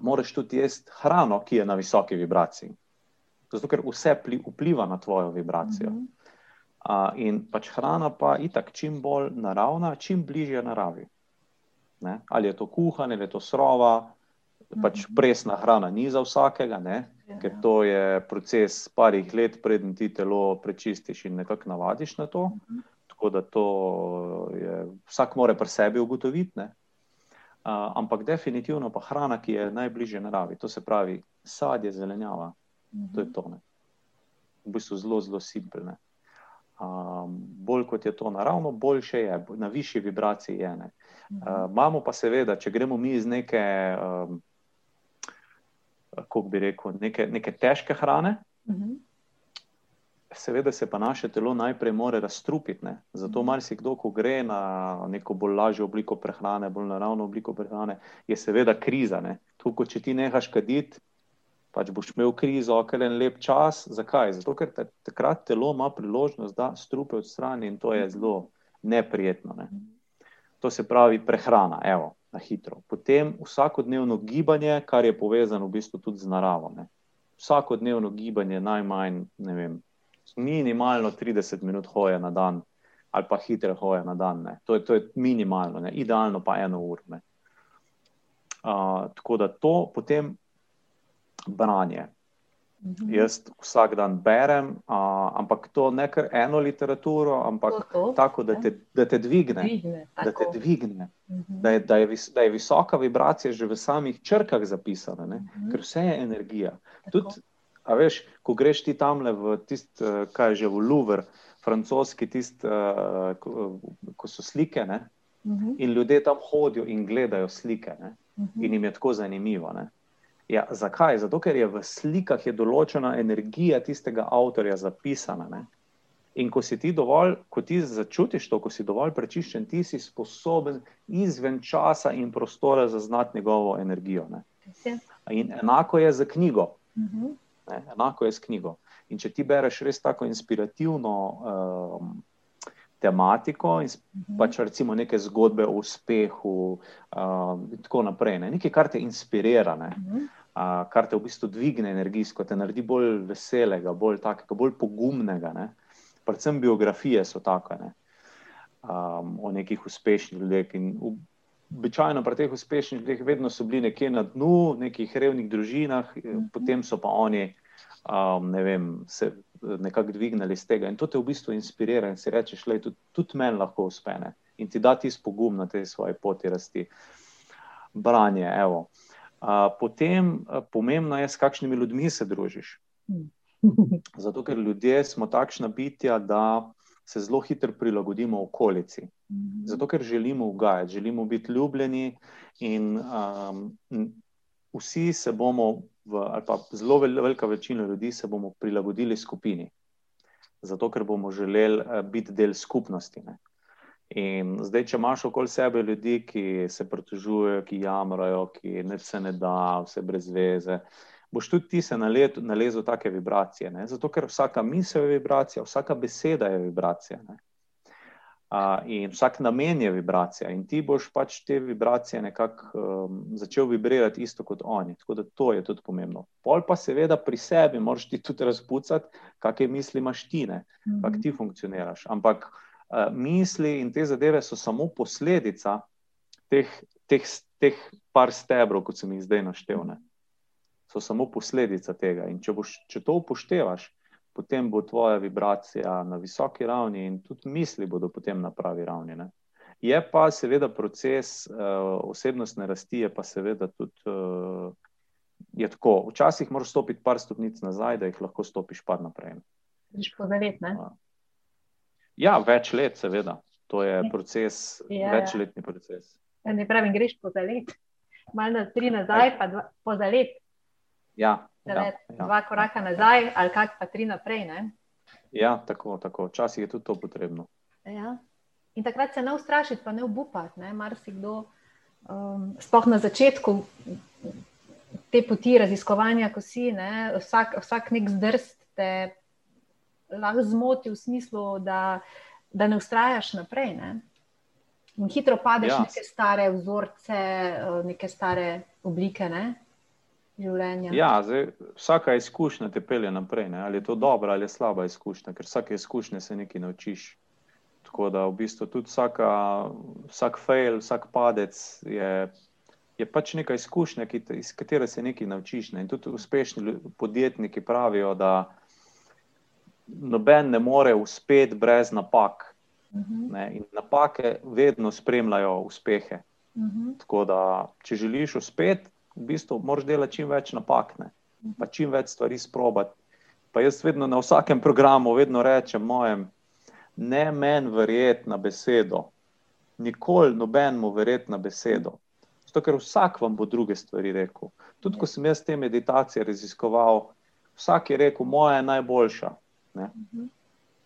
moraš tudi jesti hrano, ki je na visoki vibraciji. Zato, ker vse vpliva na tvojo vibracijo. Uh -huh. Uh, in pač hrana pa je tako čim bolj naravna, čim bližje naravi. Ne? Ali je to kuhanje, ali je to srova, pač presna hrana ni za vsakega, ne? ker to je proces parih let, preden ti telo prečistiš in nekako navadiš na to. Tako da to je vsak more pri sebi ugotoviti. Ne? Uh, ampak definitivno pa hrana, ki je najbližje naravi, to se pravi sadje, zelenjava, to je to. Ne? V bistvu zelo, zelo simpeljne. Um, bolj kot je to naravno, boljše je, na višji vibraciji je. Uh, imamo pa seveda, če gremo mi iz neke. Um, kako bi rekel, neke, neke težke hrane. Uh mhm. -huh. Seveda se pa naše telo najprej mora razstrupiti. Ne? Zato mhm. marsikdo, ko gre na neko bolj lažjo obliko prehrane, bolj naravno obliko prehrane, je seveda kriza. Tukaj, če ti nehaš kaditi, pač boš imel krizo, ker je en lep čas. Zakaj? Zato, ker te, takrat telo ima priložnost, da strupe odstrani in to je zelo neprijetno. Ne? To se pravi prehrana. Evo na hitro. Potem vsakodnevno gibanje, kar je povezano v bistvu tudi z naravo. Ne. Vsakodnevno gibanje, najmanj, ne vem, minimalno 30 minut hoje na dan, ali pa hitre hoje na dan. To je, to je minimalno, ne. idealno pa eno uro. Uh, tako da to potem branje. -hmm. Jaz vsak dan berem, a, ampak to ne kar eno literaturo, ampak to, to, tako, da te, da te dvigne. dvigne da, te dvigne. -hmm. Da, je, da, je vis, da je visoka vibracija že v samih črkah zapisana, -hmm. ker vse je energija. Tud, a veš, ko greš ti tam le v tisti, eh, kaj je že v Louvre, francoski, tist, uh, ko, ko so slike. Ne? -hmm. In ljudje tam hodijo in gledajo slike, mm -hmm. in jim je tako zanimivo. Ne? Ja, zakaj? Zato, ker je v slikah je določena energija tistega avtorja zapisana. Ne? In ko si ti dovolj, ko ti začutiš to, ko si dovolj prečiščen, ti si sposoben izven časa in prostora zaznati njegovo energijo. Ne? In enako je z knjigo. Mhm. Ne? Enako je z knjigo. In če ti bereš res tako inspirativno um, tematiko, in mhm. pač recimo neke zgodbe o uspehu, um, in tako naprej, ne? nekaj, kar te inspirira. Ne? Mhm a, kar te v bistvu dvigne energijsko, te naredi bolj veselega, bolj, takega, bolj pogumnega. Ne? Predvsem biografije so take ne? um, o nekih uspešnih ljudeh. Običajno pri teh uspešnih ljudeh vedno so bili nekje na dnu, v nekih revnih družinah, mhm. potem so pa oni. Um, ne vem, se nekako dvignili iz tega in to te v bistvu inspirira, in si rečeš, da tudi, tudi meni lahko uspe. In ti da ti spogum na tej svoji poti rasti. Branje, evo. Uh, potem pomembno je, s kakšnimi ljudmi se družiš. Zato, ker ljudje smo takšna bitja, da se zelo hitro prilagodimo okolici. Zato, ker želimo ugajati, želimo biti ljubljeni, in um, vsi se bomo, v, ali pa zelo velika večina ljudi, se bomo prilagodili skupini. Zato, ker bomo želeli biti del skupnosti. Ne. In zdaj, če imaš okoli sebe ljudi, ki se pritožujejo, ki jamrajo, ki ne se ne da, vse brez veze, boš tudi ti se nalezel take vibracije. Ne? Zato, ker vsaka misel je vibracija, vsaka beseda je vibracija. Ne? Uh, in vsak namen je vibracija, in ti boš pač te vibracije nekako um, začel vibrirati isto kot oni. Tako da to je tudi pomembno. Pol pa seveda pri sebi moraš ti tudi razpucati, kakšne misli imaš ti, -hmm. kako ti funkcioniraš. Ampak misli in te zadeve so samo posledica teh, teh, teh par stebrov, kot sem jih zdaj naštel. Ne. So samo posledica tega. In če, boš, če to upoštevaš, potem bo tvoja vibracija na visoki ravni in tudi misli bodo potem na pravi ravni. Ne. Je pa seveda proces uh, osebnostne rasti, je pa seveda tudi uh, je tako. Včasih moraš stopiti par stopnic nazaj, da jih lahko stopiš par naprej. Greš po zalet, ne? Ja, več let, seveda. To je proces, Ja, ja. večletni proces. Ja, Ne pravim, greš po zalet. Malo na tri nazaj, pa dva, po zalet. Ja, ja, Zalet. ja. Dva koraka nazaj, ali kak pa tri naprej. Ne? ja tako, tako. Včasih je tudi to potrebno. Ja. In takrat se ne ustrašiti, pa ne obupati. Ne? Marsikdo, um, sploh na začetku te poti raziskovanja, ko si, ne? vsak, vsak nek zdrst te lahko zmoti v smislu, da, da ne ustrajaš naprej. Ne? In hitro padeš v Ja. neke stare vzorce, eh, neke stare oblike ne? življenja. Ja, zdaj, vsaka izkušnja te pelje naprej. Ne? Ali je to dobra ali slaba izkušnja, ker vsake izkušnje se nekaj naučiš. Tako da v bistvu tudi vsaka, vsak fail, vsak padec je, je pač neka izkušnja, ki te, iz katere se nekaj naučiš. Ne? In tudi uspešni podjetniki pravijo, da noben ne more uspeti brez napak. Mhm, Ne? In napake vedno spremljajo uspehe. mhm, Tako da, če želiš uspeti, v bistvu moraš delati čim več napak, ne? pa čim več stvari sprobati. Pa jaz vedno na vsakem programu vedno rečem mojem, ne meni verjeti na besedo, nikoli nobenemu verjeti na besedo. Zato, ker vsak vam bo druge stvari rekel. Tudi ko sem jaz te meditacije raziskoval, vsak je rekel, moja je najboljša. Ne? mhm.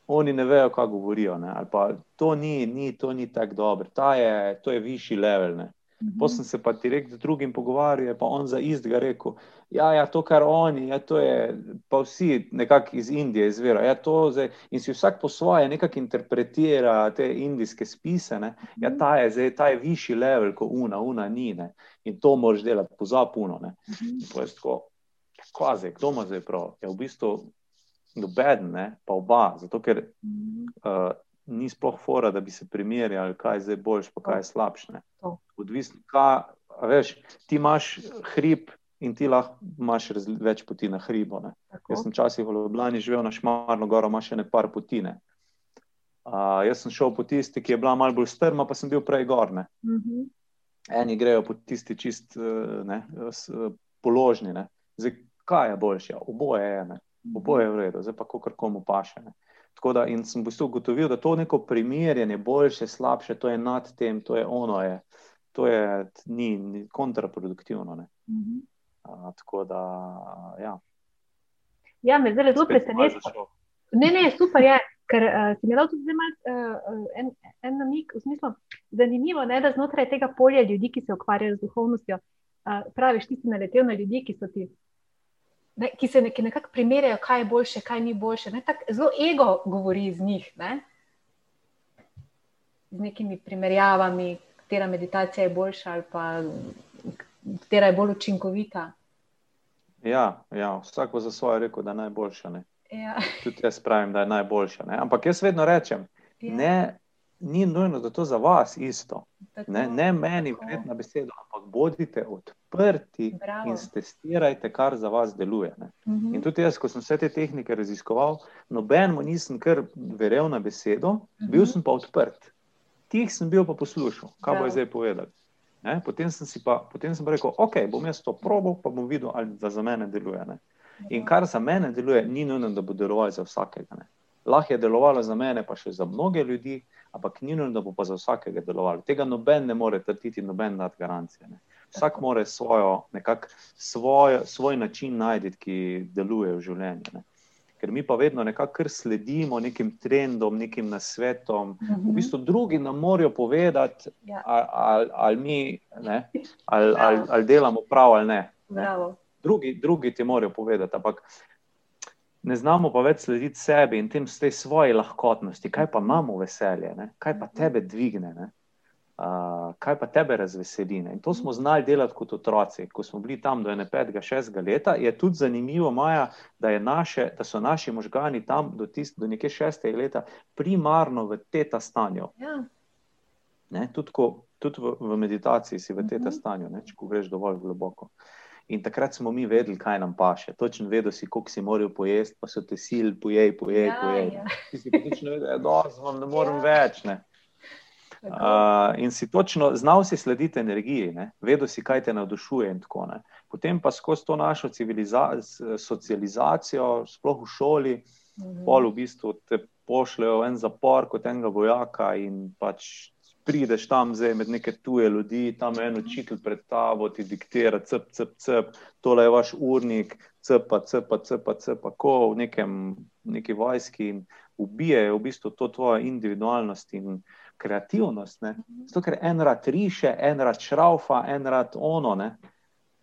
Oni ne vejo, kaj govorijo. Ne? Ali pa to ni, ni, to ni tako dobro, ta je, to je višji level. Ne? Potem sem se pa direkt z drugim pogovarjal, pa on za istega rekel. Ja, ja, to, kar oni, ja, to je, pa vsi nekako iz Indije izvira. Ja, zdaj, in si vsak po svoje nekako interpretira te indijske spise. Ne? Ja, ta je, zdaj, ta je višji level, kot una, una ni. Ne? In to moraš delati, pozapuno. Mhm. To je tako, kvazi, kdo ima zdaj prav? Je v bistvu noben, ne? pa oba. Zato, ker uh, ni sploh fora, da bi se primerjali, kaj je zdaj boljš, pa kaj je slabše. ne. Odvisno, kaj, veš, ti imaš hrib in ti lahko imaš več poti na. Tako. Jaz sem včasih v Ljubljani živel na Šmarno goro, ima še ne par potine. Uh, jaz sem šel po tisti, ki je bila malo bolj strma, pa sem bil prej gorne. Mhm. Eni grejo po tisti čist eh, ne, eh, položni. Ne. Zdaj, kaj je boljše? Oboje je. Ne. Oboje je v redu, zdaj pa kako komu paše. Ne. Tako da sem v bistvu ugotovil, da to neko primerjanje, boljše, slabše, to je nad tem, to je ono, je, to je ni, ni kontraproduktivno. Ne. Mhm. A, tako da, ja. Ja, me zdaj zelo preseneča. Ne, ne, super je, ker uh, si mi dal tudi malo uh, en, en namik, v smislu, zanimivo je, da znotraj tega polja ljudi, ki se ukvarjajo z duhovnostjo, uh, praviš, ti si naletel na ljudi, ki so ti. Ne, ki se neki nekako primerjajo, kaj je boljše, kaj ni boljše. Ne, tak, zelo ego govori iz njih, ne? z nekimi primerjavami, katera meditacija je boljša ali pa katera je bolj učinkovita. Ja, ja, vsak bo za svoje rekel, da je najboljša. Ne. Ja, Tudi jaz pravim, da je najboljša. Ne. Ampak jaz vedno rečem, ja, ne, ni nujno, da to za vas isto. tako, Ne, ne meni tako. verjeti na besedo, ampak bodite odprti Bravo. in testirajte, kar za vas deluje. Ne. Mhm. In tudi jaz, ko sem vse te tehnike raziskoval, nobenemu nisem kar verjel na besedo, bil Mhm. sem pa odprt. Tih sem bil pa poslušal, kaj Bravo. bo zdaj povedal. Ne? Potem, sem si pa, potem sem pa rekel, ok, bom jaz to probal, pa bom videl, ali da za mene deluje. Ne? In kar za mene deluje, ni nujno, da bo delovalo za vsakega. Ne? Lahko je delovalo za mene, pa še za mnoge ljudi, ampak ni nujno, da bo pa za vsakega delovalo. Tega noben ne more trditi, noben dati garancije. Ne? Vsak more svojo, nekak, svoj, svoj način najti, ki deluje v življenju. Ne? Ker mi pa vedno nekako sledimo nekim trendom, nekim nasvetom. V bistvu drugi nam morajo povedati, Ja. ali, ali, mi ne, ali, ali, ali delamo prav ali ne. Bravo. Drugi, drugi ti morajo povedati, ampak ne znamo pa več slediti sebi in tem tej svoji lahkotnosti. Kaj pa imamo veselje, ne? kaj pa tebe dvigne, ne? uh, kaj pa tebe razveseli. Ne? In to smo znali delati kot otroci. Ko smo bili tam do 5-6 leta, je tudi zanimivo, Maja, da, naše, da so naši možgani tam do, tist, do nekje 6 leta primarno v teta stanju. Ja. Ne? Tudi, ko, tudi v, v meditaciji si v Mhm. teta stanju, ne? če greš dovolj globoko. In takrat smo mi vedeli, kaj nam paše. Točno vedel si, koliko si moral pojesti, pa so te sil, pojej, pojej, Ja, pojej. ja. Ti si točno vedel, da vam ne morem Ja. več. Ne? Uh, in si točno znal si slediti energiji, ne? vedel si, kaj te navdušuje. Tako, ne. Potem pa skozi to našo socializacijo, sploh v šoli, mhm. pol v bistvu te pošljajo v en zapor kot enega vojaka in pač prideš tam zdaj med neke tuje ljudi, tam en učitelj pred tabo, ti diktira, cep, cep, cep, tole je vaš urnik, cep, cep, cep, cep, ko v nekem, neki vojski in ubijajo v bistvu to tvojo individualnost in kreativnost. Ne? Zato, ker en rad riše, en rad šraufa, en rad ono. Ne?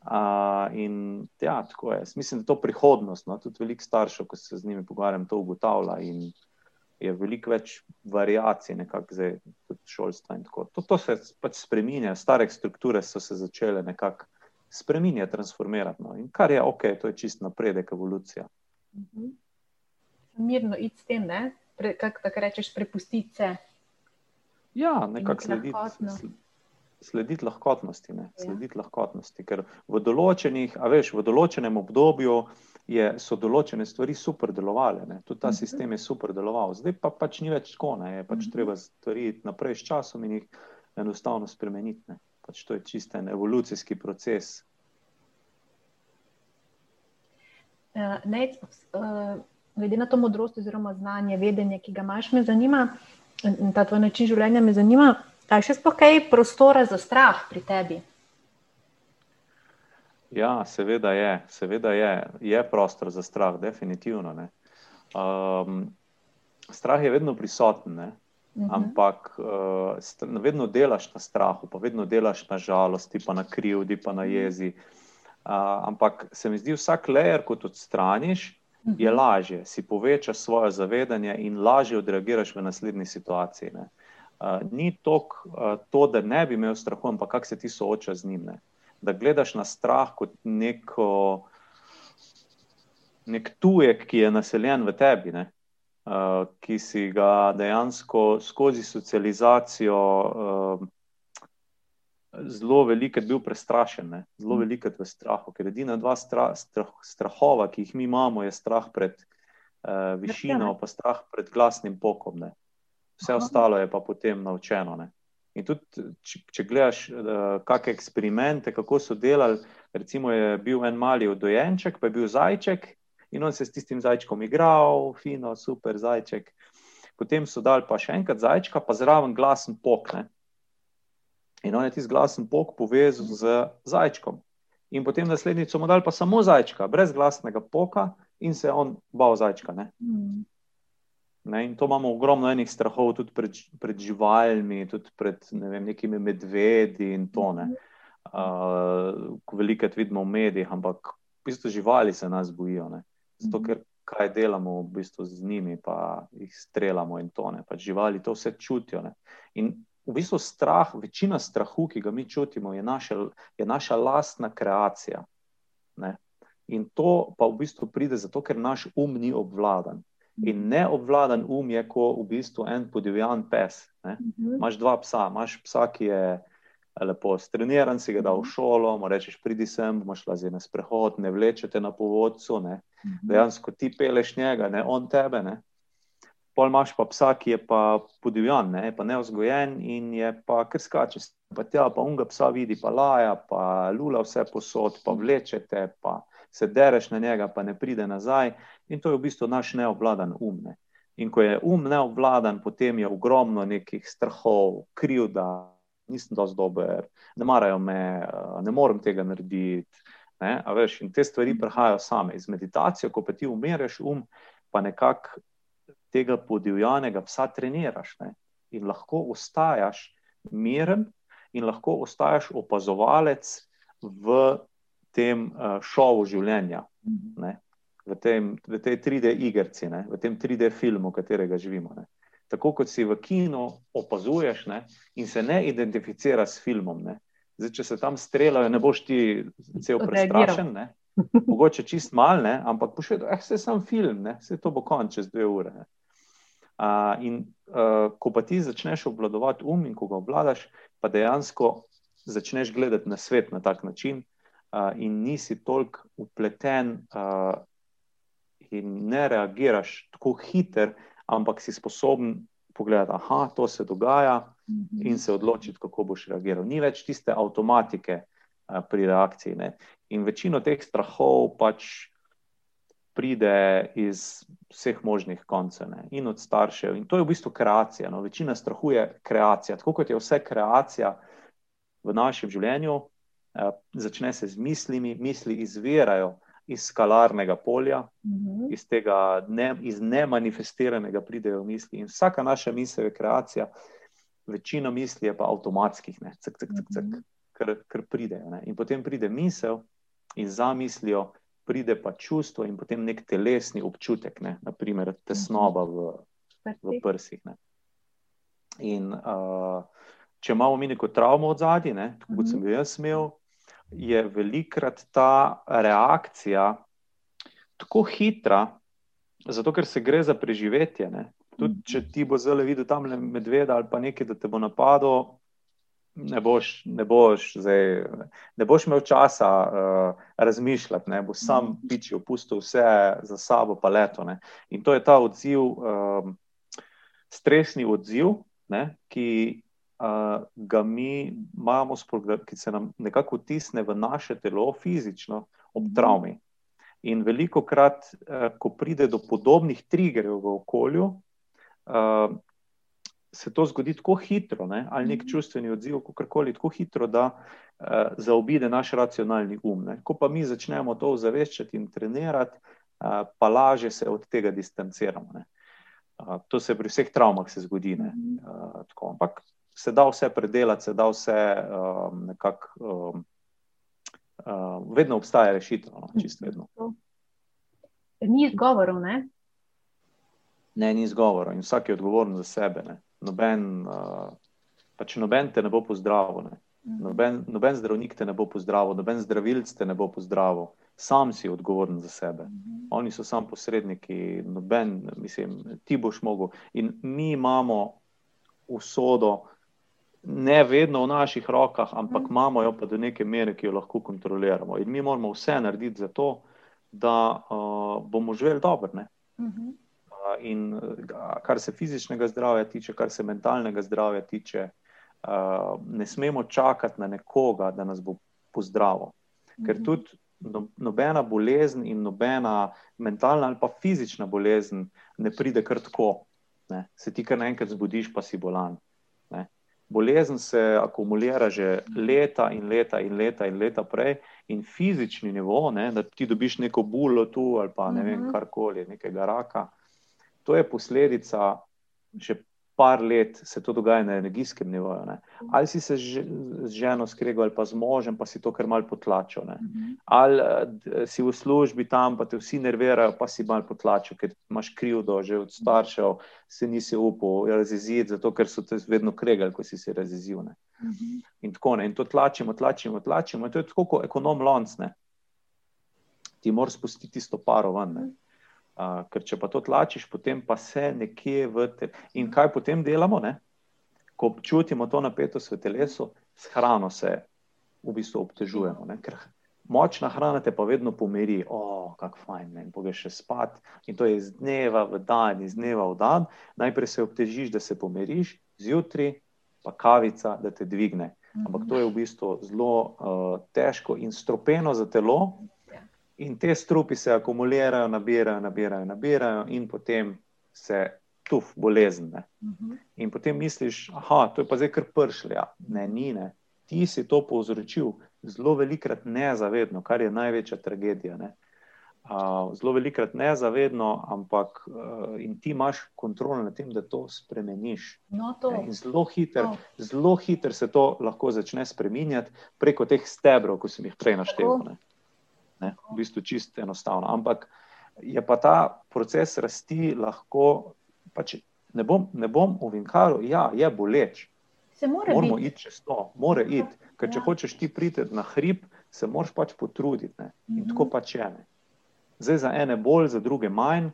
Uh, in ja, tako je. Mislim, da je to prihodnost. No? Tudi veliko staršev, ko se z njimi pogovarjam, to ugotavlja. In je veliko več variacij, nekako zdaj, tudi šolstva. To, to se pač spremenja, stare strukture so se začele nekako spremenjati, transformirati. No. In kar je ok, to je čist napredek, evolucija. Mhm. Mirno id s tem, kako tako rečeš, prepustiti se. Ja, nekako slediti. Slediti lahkotnosti, ja. slediti lahkotnosti. Ker v, veš, v določenem obdobju uh, je, so določene stvari super delovale, ne? tudi ta mhm. sistem je super deloval, zdaj pa pač ni več tako, ne? je pač mhm. treba stvari naprej s časom in jih enostavno spremeniti. Pač to je čist en evolucijski proces. Uh, ne, uh, glede na to modrost, oziroma znanje, vedenje, ki ga imaš, me zanima, ta tvoj način življenja me zanima, kaj še sploh kaj prostora za strah pri tebi? Ja, seveda je, seveda je, je prostor za strah, definitivno. Um, strah je vedno prisoten, uh mhm. -huh. ampak uh, vedno delaš na strahu, pa vedno delaš na žalosti, pa na krivdi, pa na jezi. Uh, ampak se mi zdi, vsak lejer, ko odstraniš, uh -huh. je mhm. lažje, si povečaš svoje zavedanje in lažje odreagiraš v naslednji situaciji. Uh, ni tok, uh, to, da ne bi imel strahu, ampak kako se ti soočaš z njim. Ne? da gledaš na strah kot neko, nek tujek, ki je naseljen v tebi, ne? Uh, ki si ga dejansko skozi socializacijo uh, zelo veliko bil prestrašen, ne? zelo veliko v strahu. Ker edina dva stra, strah, strahova, ki jih mi imamo, je strah pred uh, višino, pa strah pred glasnim pokom. Ne? Vse ostalo je pa potem naučeno. Ne? In tudi, če, če gledaš, uh, kakšne eksperimente, kako so delali, recimo, je bil en mali dojenček, pa je bil zajček in on se s tistim zajčkom igral, fino, super zajček. Potem so dali pa še enkrat zajčka, pa zraven glasen pok. Ne? In on je tisti glasen pok povezal z zajčkom. In potem naslednjič so mu dali pa samo zajčka, brez glasnega poka, in se je on bal zajčka. Mm. Ne, in to imamo ogromno enih strahov, tudi pred, pred živalmi, tudi pred ne vem, nekimi medvedi in to. Uh, Veliko vidimo v medijih, ampak v bistvu živali se nas bojijo. Ne. Zato, ker kaj delamo v bistvu z njimi, pa jih streljamo in to. Pač živali to vse čutijo. Ne. In v bistvu strah, večina strahu, ki ga mi čutimo, je naša, je naša lastna kreacija. Ne. In to pa v bistvu pride zato, ker naš um ni obvladan. In neobvladan um je, kot v bistvu en podivjan pes. Mhm. Imáš dva psa, imaš psa, ki je lepo streniran, si ga da v mhm. šolo, mu rečeš, pridi sem, imaš lazi na sprehod, ne vlečete na povodcu, ne? Mhm. dejansko ti peleš njega, ne on tebe. Ne? Pol imaš pa psa, ki je pa podivjan, ne? pa neozgojen in je pa kar skače. Pa tja, pa unga psa vidi, pa laja, pa lula vse posod, pa vlečete, pa se dereš na njega, pa ne pride nazaj. In to je v bistvu naš neobvladan um. Ne. In ko je um neobvladan, potem je ogromno nekih strahov, krivda, nisem dovolj dober, ne marajo me, eh, ne morem tega narediti. Veš, in te stvari prihajajo same iz meditacije, ko pa ti umeriš um, pa nekako tega podivjanega psa treniraš ne? in lahko ostajaš miren in lahko ostajaš opazovalec v tem uh, šovu življenja. Ne? v, tem, v tej 3D igrici, v tem 3D filmu, katerega živimo. Ne. Tako kot si v kinu opazuješ ne, in se ne identificiraš s filmom. Zdaj, če se tam streljajo, ne boš ti cel prestrašen, ne. mogoče čist mal, ne, ampak boš vedel, da eh, je samo film, se to bo konč čez dve ure. Uh, in uh, ko pa ti začneš obvladovati um, in ko ga obvladaš, pa dejansko začneš gledati na svet na tak način, uh, in nisi toliko upleten uh, in ne reagiraš tako hiter, ampak si sposoben pogledati, da to se dogaja mhm. in se odločiti, kako boš reagiral. Ni več tiste avtomatike uh, pri reakciji. Ne? In večino teh strahov pač pride iz vseh možnih koncev ne? in od staršev. In to je v bistvu kreacija. No? Večina strahu je kreacija. Tako kot je vse kreacija v našem življenju, začne se z mislimi, misli izvirajo iz skalarnega polja, mm -hmm. iz tega ne, iz nemanifestiranega pridejo misli. In vsaka naša misel je kreacija, večina misli je pa avtomatskih, cek, cek, cek, cek, ker, ker pridejo. Ne? In potem pride misel in za mislijo pride pa čustvo in potem nek telesni občutek, ne? naprimer tesnoba v, v prsih. Ne? In uh, če imamo mi neko travmo od zadnji, kot sem jo jaz imel, je velikrat ta reakcija tako hitra, zato ker se gre za preživetje. Ne? Tudi če ti bo zelo videl tam medveda ali pa nekaj, da te bo napadlo, ne boš, ne boš, zdaj, ne boš imel časa uh, razmišljati, ne boš sam pičil, pustil vse za sabo, pa leto. Ne? In to je ta odziv, um, stresni odziv, ne? ki ga mi imamo, ki se nam nekako vtisne v naše telo, fizično, ob mhm. travmi. In veliko krat, ko pride do podobnih triggerjev v okolju, se to zgodi tako hitro, ne? ali nek mhm. čustveni odziv, kako koli, tako hitro, da zaobide naš racionalni um. Ne? Ko pa mi začnemo to ozaveščati in trenirati, pa lažje se od tega distanciramo. Ne? To se pri vseh travmah zgodi. Mhm. Ampak se da vse predelati, se da vse um, nekako. Um, uh, vedno obstaja rešitev, no, čisto vedno. Ni izgovorov, ne? Ne, ni izgovorov in vsak je odgovoren za sebe. Ne. Noben, uh, pač noben te ne bo pozdravil. Ne. Mhm. Noben, noben zdravnik te ne bo pozdravil, noben zdravilc te ne bo pozdravil. Sam si odgovoren za sebe. Mhm. Oni so samo posredniki, noben, mislim, ti boš mogel. In mi imamo usodo, ne vedno v naših rokah, ampak mhm. imamo jo pa do neke mere, ki jo lahko kontroliramo. In mi moramo vse narediti za to, da uh, bomo živeli dobro. Uh -huh. uh, in kar se fizičnega zdravja tiče, kar se mentalnega zdravja tiče, uh, ne smemo čakati na nekoga, da nas bo pozdravil. Ker mhm. tudi no, nobena bolezen in nobena mentalna ali pa fizična bolezen ne pride kar tako. Ne? Se ti kar naenkrat zbudiš, pa si bolan bolezen se akumulira že leta in leta in leta in leta prej, in fizični nivo, ne, da ti dobiš neko bulo tu ali pa ne vem, mhm. karkoli, nekega raka, to je posledica že par let se to dogaja na energijskem nivoju. Ne. Ali si se z ženo skregal, ali pa z možem, pa si to kar mal potlačil. Ne. Ali eh, si v službi tam, pa te vsi nervirajo, pa si mal potlačil, ker imaš krivdo, že od staršev se nisi upal razjeziti, zato ker so te vedno kregali, ko si se razjezil. Ne. In tako ne. In to tlačimo, tlačimo, tlačimo. In to je tako kot ekonom loncne. Ti moraš spustiti tisto paro ven. Ne. Uh, ker če pa to tlačiš, potem pa se nekje v te. In kaj potem delamo? Ne? Ko občutimo to napetost v telesu, s hrano se v bistvu obtežujemo. Ne? Ker močna hrana te pa vedno pomiri, oh, kako fajn, ne? in pogeš še spat. In to je iz dneva v dan, iz dneva v dan. Najprej se obtežiš, da se pomiriš, zjutraj pa kavica, da te dvigne. Ampak to je v bistvu zelo uh, težko in stropeno za telo. In te strupi se akumulirajo, nabirajo, nabirajo, nabirajo, in potem se tuf, bolezen. Uh mhm. -huh. In potem misliš, da je to zdaj kar pršlja. Ja. Ne, ni, ne. Ti si to povzročil zelo velikrat nezavedno, kar je največja tragedija. Ne. Uh, zelo velikrat nezavedno, ampak uh, ti imaš kontrolo nad tem, da to spremeniš. No, to. Zelo hitro no. hiter se to lahko začne spremenjati preko teh stebrov, ki sem jih prej naštel. Ne? V bistvu čisto enostavno. Ampak je pa ta proces rasti lahko, pač ne bom, ne bom uvinkaril, ja, je boleč. Se mora Moramo biti. iti čez to, mora iti. Ker če ja. hočeš ti priti na hrib, se moraš pač potruditi. Ne? In -hmm. tako pač je. Ne? Zdaj za ene bolj, za druge manj, uh,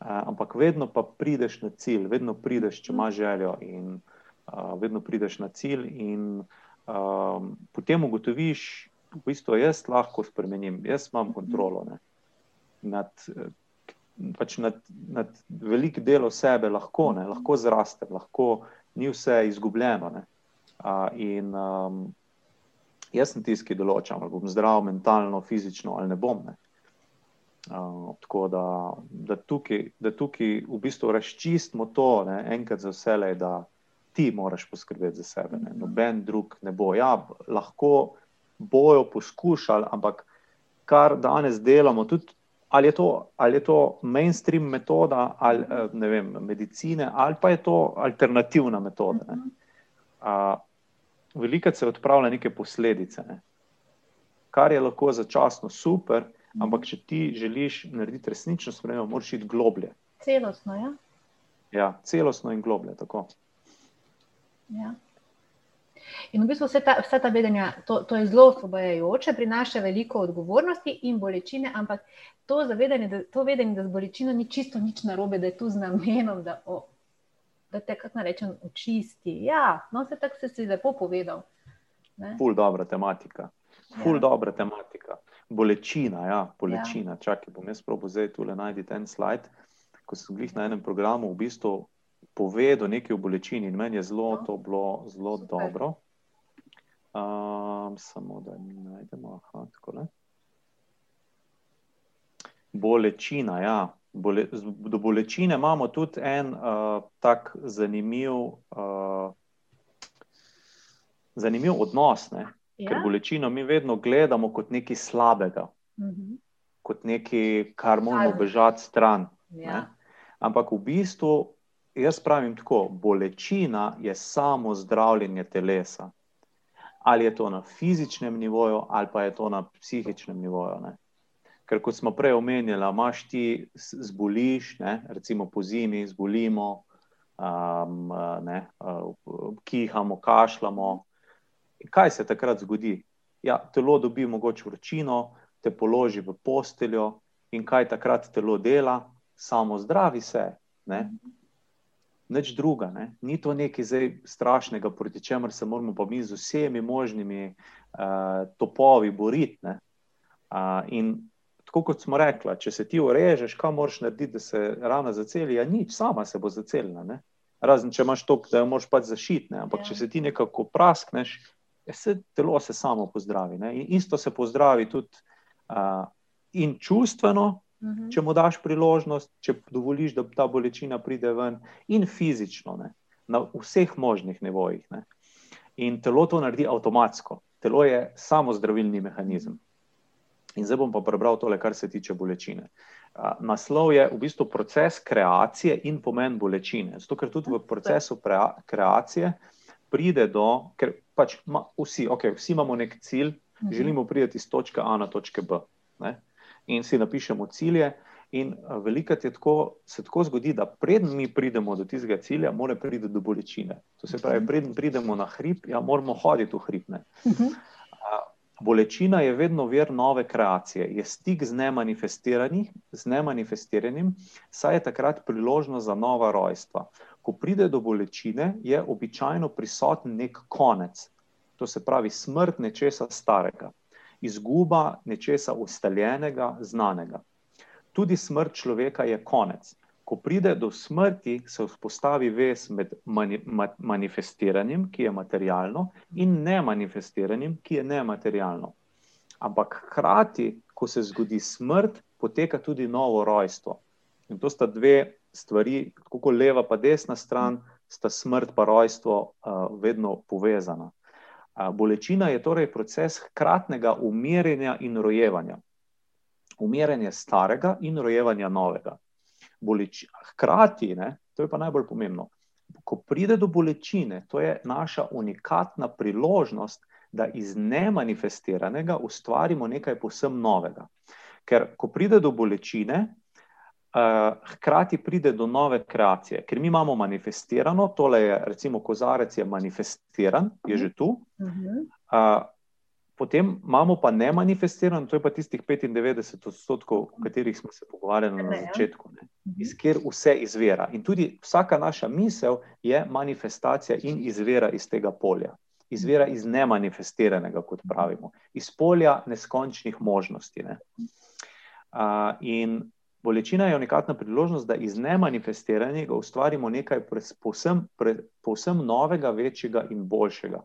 ampak vedno pa prideš na cilj, vedno prideš, če imaš željo, in uh, vedno prideš na cilj. In uh, potem ugotoviš, v bistvu jaz lahko spremenim, jaz imam kontrolo ne, nad, pač nad, nad velik delo sebe, lahko, ne, lahko zraste, lahko ni vse izgubljeno. Ne. A, in um, jaz sem tisti, ki določam, ali bom zdrav, mentalno, fizično ali ne bom. Ne. Uh, tako da, da, tukaj, da tukaj v bistvu razčistimo to, ne, enkrat za vse, da ti moraš poskrbeti za sebe. Ne. Noben drug ne bo. Ja, lahko bojo poskušali, ampak kar danes delamo, tudi ali je to, ali je to mainstream metoda, ali ne vem, medicine, ali pa je to alternativna metoda. Ne. Uh, veliko se odpravlja neke posledice, ne. kar je lahko začasno super, ampak če ti želiš narediti resnično spremembo, moraš iti globlje. Celostno, ja. Ja, celostno in globlje. Tako. Ja. In v bistvu vse ta, vse ta vedenja, to, to je zelo osvobajajoče, prinaša veliko odgovornosti in bolečine, ampak to zavedanje, da, to vedenje, da z bolečino ni čisto nič narobe, da je tu z namenom, da, o, da te, kako rečem, očisti. Ja, no, se tako si lepo povedal. Ne? Ful dobra tematika. Ful ja. dobra tematika. Bolečina, ja, bolečina. Ja. Čakaj, bom jaz probo zdaj tule najti ten slajd, ko sem glih na enem programu v bistvu povedal nekaj o bolečini in meni je zelo no. to bilo zelo Super. dobro. Um, samo da mi najdemo, aha, tako le. Bolečina, ja. Bole, do bolečine imamo tudi en uh, tak zanimiv, uh, zanimiv odnos. Ne? Ja. Ker bolečino mi vedno gledamo kot nekaj slabega, uh mhm. -huh. kot nekaj, kar moramo bežati stran. Ja. Ampak v bistvu, jaz pravim tako, bolečina je samo zdravljenje telesa. Ali je to na fizičnem nivoju, ali pa je to na psihičnem nivoju. Ne? Ker, kot smo prej omenjali, imaš ti zboliš, ne, recimo po zimi, zbolimo, um, ne, uh, kihamo, kašljamo. Kaj se takrat zgodi? Ja, telo dobi mogoče vročino, te položi v posteljo in kaj takrat telo dela, samo zdravi se. Ne. Nič druga, ne. ni to nekaj strašnega, proti čemer se moramo pa mi z vsemi možnimi uh, topovi boriti. Uh, in tako kot smo rekli, če se ti urežeš, kaj moraš narediti, da se rana zaceli, ja, nič, sama se bo zacelila. Ne? Razen če imaš to, da jo moraš pač zašiti. Ampak, ja. če se ti nekako praskneš, je se telo se samo pozdravi. Ne? In isto se pozdravi tudi uh, in čustveno, uh mhm. -huh. če mu daš priložnost, če dovoliš, da ta bolečina pride ven, in fizično, ne? na vseh možnih nivojih. Ne? In telo to naredi avtomatsko. Telo je samo zdravilni mehanizem. In zdaj bom pa prebral tole, kar se tiče bolečine. Naslov je v bistvu proces kreacije in pomen bolečine. Zato, ker tudi v procesu kreacije pride do, ker pač ma, vsi, okay, vsi imamo nek cilj, mhm. želimo priti iz točke A na točke B. Ne? In si napišemo cilje. In veliko je tako, se tako zgodi, da preden mi pridemo do tistega cilja, mora priti do bolečine. To se pravi, preden pridemo na hrib, ja, moramo hoditi v hrib. Uh mhm. -huh. Bolečina je vedno vir nove kreacije, je stik z nemanifestiranim, saj je takrat priložnost za nova rojstva. Ko pride do bolečine, je običajno prisoten nek konec, to se pravi smrt nečesa starega, izguba nečesa ustaljenega, znanega. Tudi smrt človeka je konec. Ko pride do smrti, se vzpostavi vez med mani, ma, manifestiranjem, ki je materialno, in nemanifestiranjem, ki je nematerialno. Ampak hkrati, ko se zgodi smrt, poteka tudi novo rojstvo. In to sta dve stvari, tako leva pa desna stran, sta smrt in rojstvo uh, vedno povezana. Bolečina je torej proces hkratnega umirjenja in rojevanja. Umirjanje starega in rojevanja novega bolečine. Hkrati, ne, to je pa najbolj pomembno, ko pride do bolečine, to je naša unikatna priložnost, da iz nemanifestiranega ustvarimo nekaj posebno novega. Ker ko pride do bolečine, hkrati pride do nove kreacije. Ker mi imamo manifestirano, tole je recimo kozarec, je manifestiran, je že tu. Uh, Potem imamo pa ne manifestirano, to je pa tistih 95 odstotkov, o katerih smo se pogovarjali na začetku, ne, mhm. iz kjer vse izvira. In tudi vsaka naša misel je manifestacija in izvira iz tega polja. Izvira iz nemanifestiranega, kot pravimo, iz polja neskončnih možnosti. Ne. Uh, in bolečina je unikatna priložnost, da iz nemanifestiranega ustvarimo nekaj povsem, povsem novega, večjega in boljšega.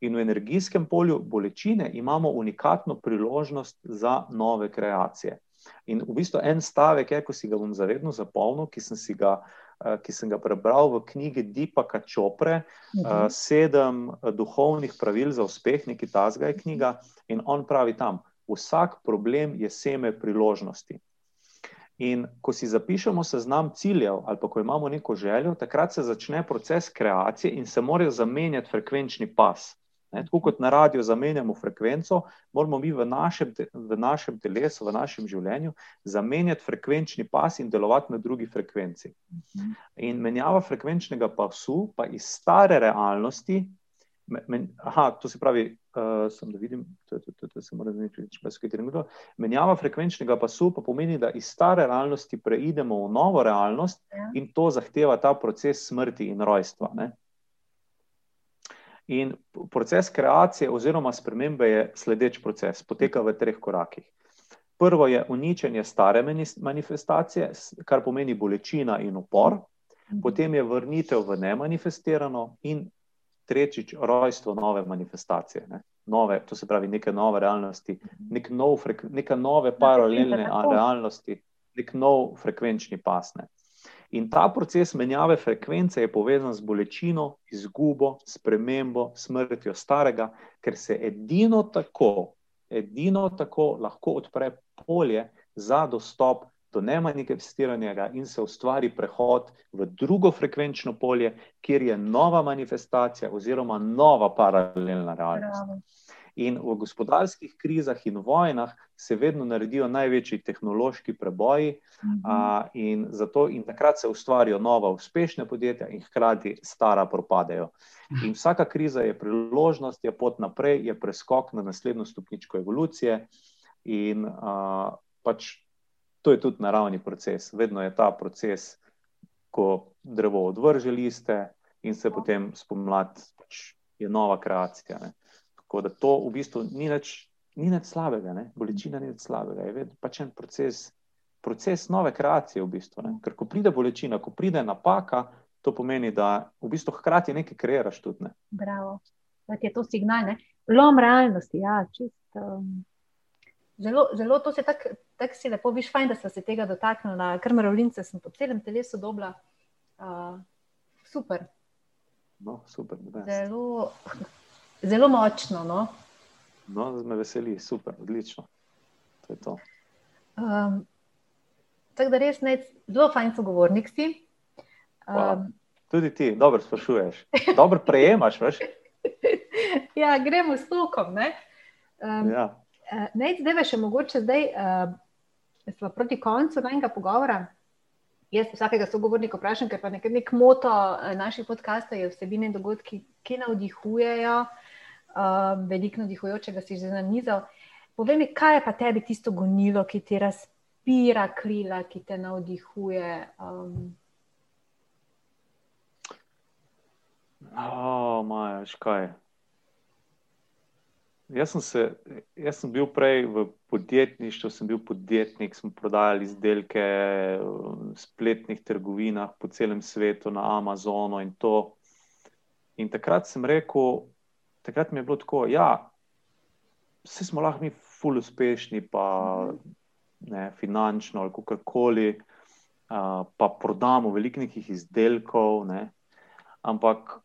In v energijskem polju bolečine imamo unikatno priložnost za nove kreacije. In v bistvu en stavek je, ko si ga bom zavedno zapolnil, ki sem si ga, uh, ki sem ga prebral v knjigi Dipaka Čopre, uh, Sedem duhovnih pravil za uspeh, nekaj tazga je knjiga, in on pravi tam, vsak problem je seme priložnosti. In ko si zapišemo seznam ciljev, ali pa ko imamo neko željo, takrat se začne proces kreacije in se morajo zamenjati frekvenčni pas. Ne, tako kot na radiju zamenjamo frekvenco, moramo mi v našem, v našem telesu, v našem življenju zamenjati frekvenčni pas in delovati na drugi frekvenci. In menjava frekvenčnega pasu, pa iz stare realnosti, men, aha, to se pravi, uh, sem da vidim, da se mora če pa se kaj trenutno. Menjava frekvenčnega pasu pa pomeni, da iz stare realnosti preidemo v novo realnost ja. in to zahteva ta proces smrti in rojstva. Ne? In proces kreacije oziroma spremembe je sledeč proces, poteka v treh korakih. Prvo je uničenje stare manifestacije, kar pomeni bolečina in upor, mhm. potem je vrnitev v nemanifestirano in tretjič, rojstvo nove manifestacije, ne? nove, to se pravi, neke nove realnosti, nek nov neke nove paralelne realnosti, nek nov frekvenčni pasne. In ta proces menjave frekvence je povezan z bolečino, izgubo, spremembo, smrtjo starega, ker se edino tako, edino tako lahko odpre polje za dostop do nemanifestiranega in se ustvari prehod v drugo frekvenčno polje, kjer je nova manifestacija oziroma nova paralelna realnost. Bravo. In v gospodarskih krizah in vojnah se vedno naredijo največji tehnološki preboji, uh -huh. a, in, zato, in takrat se ustvarijo nova, uspešna podjetja, in hkrati stara propadejo. In vsaka kriza je priložnost, je pot naprej, je preskok na naslednjo stopničko evolucije. In a, pač to je tudi naravni proces. Vedno je ta proces, ko drevo odvrže liste in se potem spomladi, pač je nova kreacija. Ne. Tako da to v bistvu ni več, ni več slabega, ne. bolečina ni več slabega. Je pač en proces, proces nove kreacije. V bistvu, Ker ko pride bolečina, ko pride napaka, to pomeni, da v bistvu hkrati nekaj kreiraš tudi. Ne. Bravo. Je to signal, ne? lom realnosti. Ja, čist, um, zelo, zelo to se tako tak si lepo, viš, fajn, da sem se tega dotaknila, ker mravljince sem po celem telesu dobila. Uh, super. No, super zelo, zelo močno. No? No, me veseli, super, odlično. To to. Um, tako da res ne, zelo fajn sogovornik si. Um, Tudi ti, dobro sprašuješ, dobro prejemaš. ja, gremo s tokom. Um, ja. Uh, zdaj, še mogoče zdaj. Uh, smo proti koncu najnega pogovora. Jaz vsakega sogovornika vprašam, ker pa nek, nek moto eh, naših podcastov je vsebine in dogodki, ki navdihujejo, uh, veliko navdihujočega si že nanizal. Povej mi, kaj je pa tebi tisto gonilo, ki ti razpira krila, ki te navdihuje? Um... Oh, Maja, škaj. Jaz sem, se, jaz sem bil prej v podjetništvu, sem bil podjetnik, smo prodajali izdelke v spletnih trgovinah po celem svetu, na Amazonu in to. In takrat sem rekel, takrat mi je bilo tako, da ja, vse smo lahko mi ful uspešni, pa ne, finančno ali kako koli, pa prodamo veliko nekih izdelkov, ne, ampak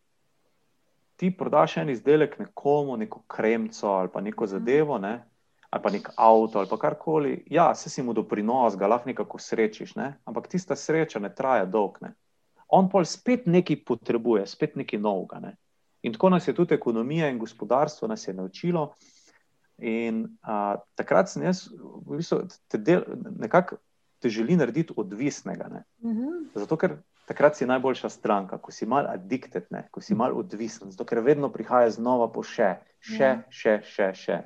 ti prodaš en izdelek nekomu, neko kremco ali pa neko mhm. zadevo, ne? ali pa nek avto ali karkoli. Ja, se si mu doprinos, ga lahko nekako srečiš, ne? ampak tista sreča ne traja dolg. Ne? On pa spet nekaj potrebuje, spet nekaj novega. Ne? In tako nas je tudi ekonomija in gospodarstvo nas je naučilo. In a, takrat sem jaz, v bistvu, te del, nekako te želi narediti odvisnega. Uh mhm. -huh. Zato, ker takrat si najboljša stranka, ko si mal addicted, ne? ko si mal odvisen, zato ker vedno prihaja znova po še, še, ja. še, še. še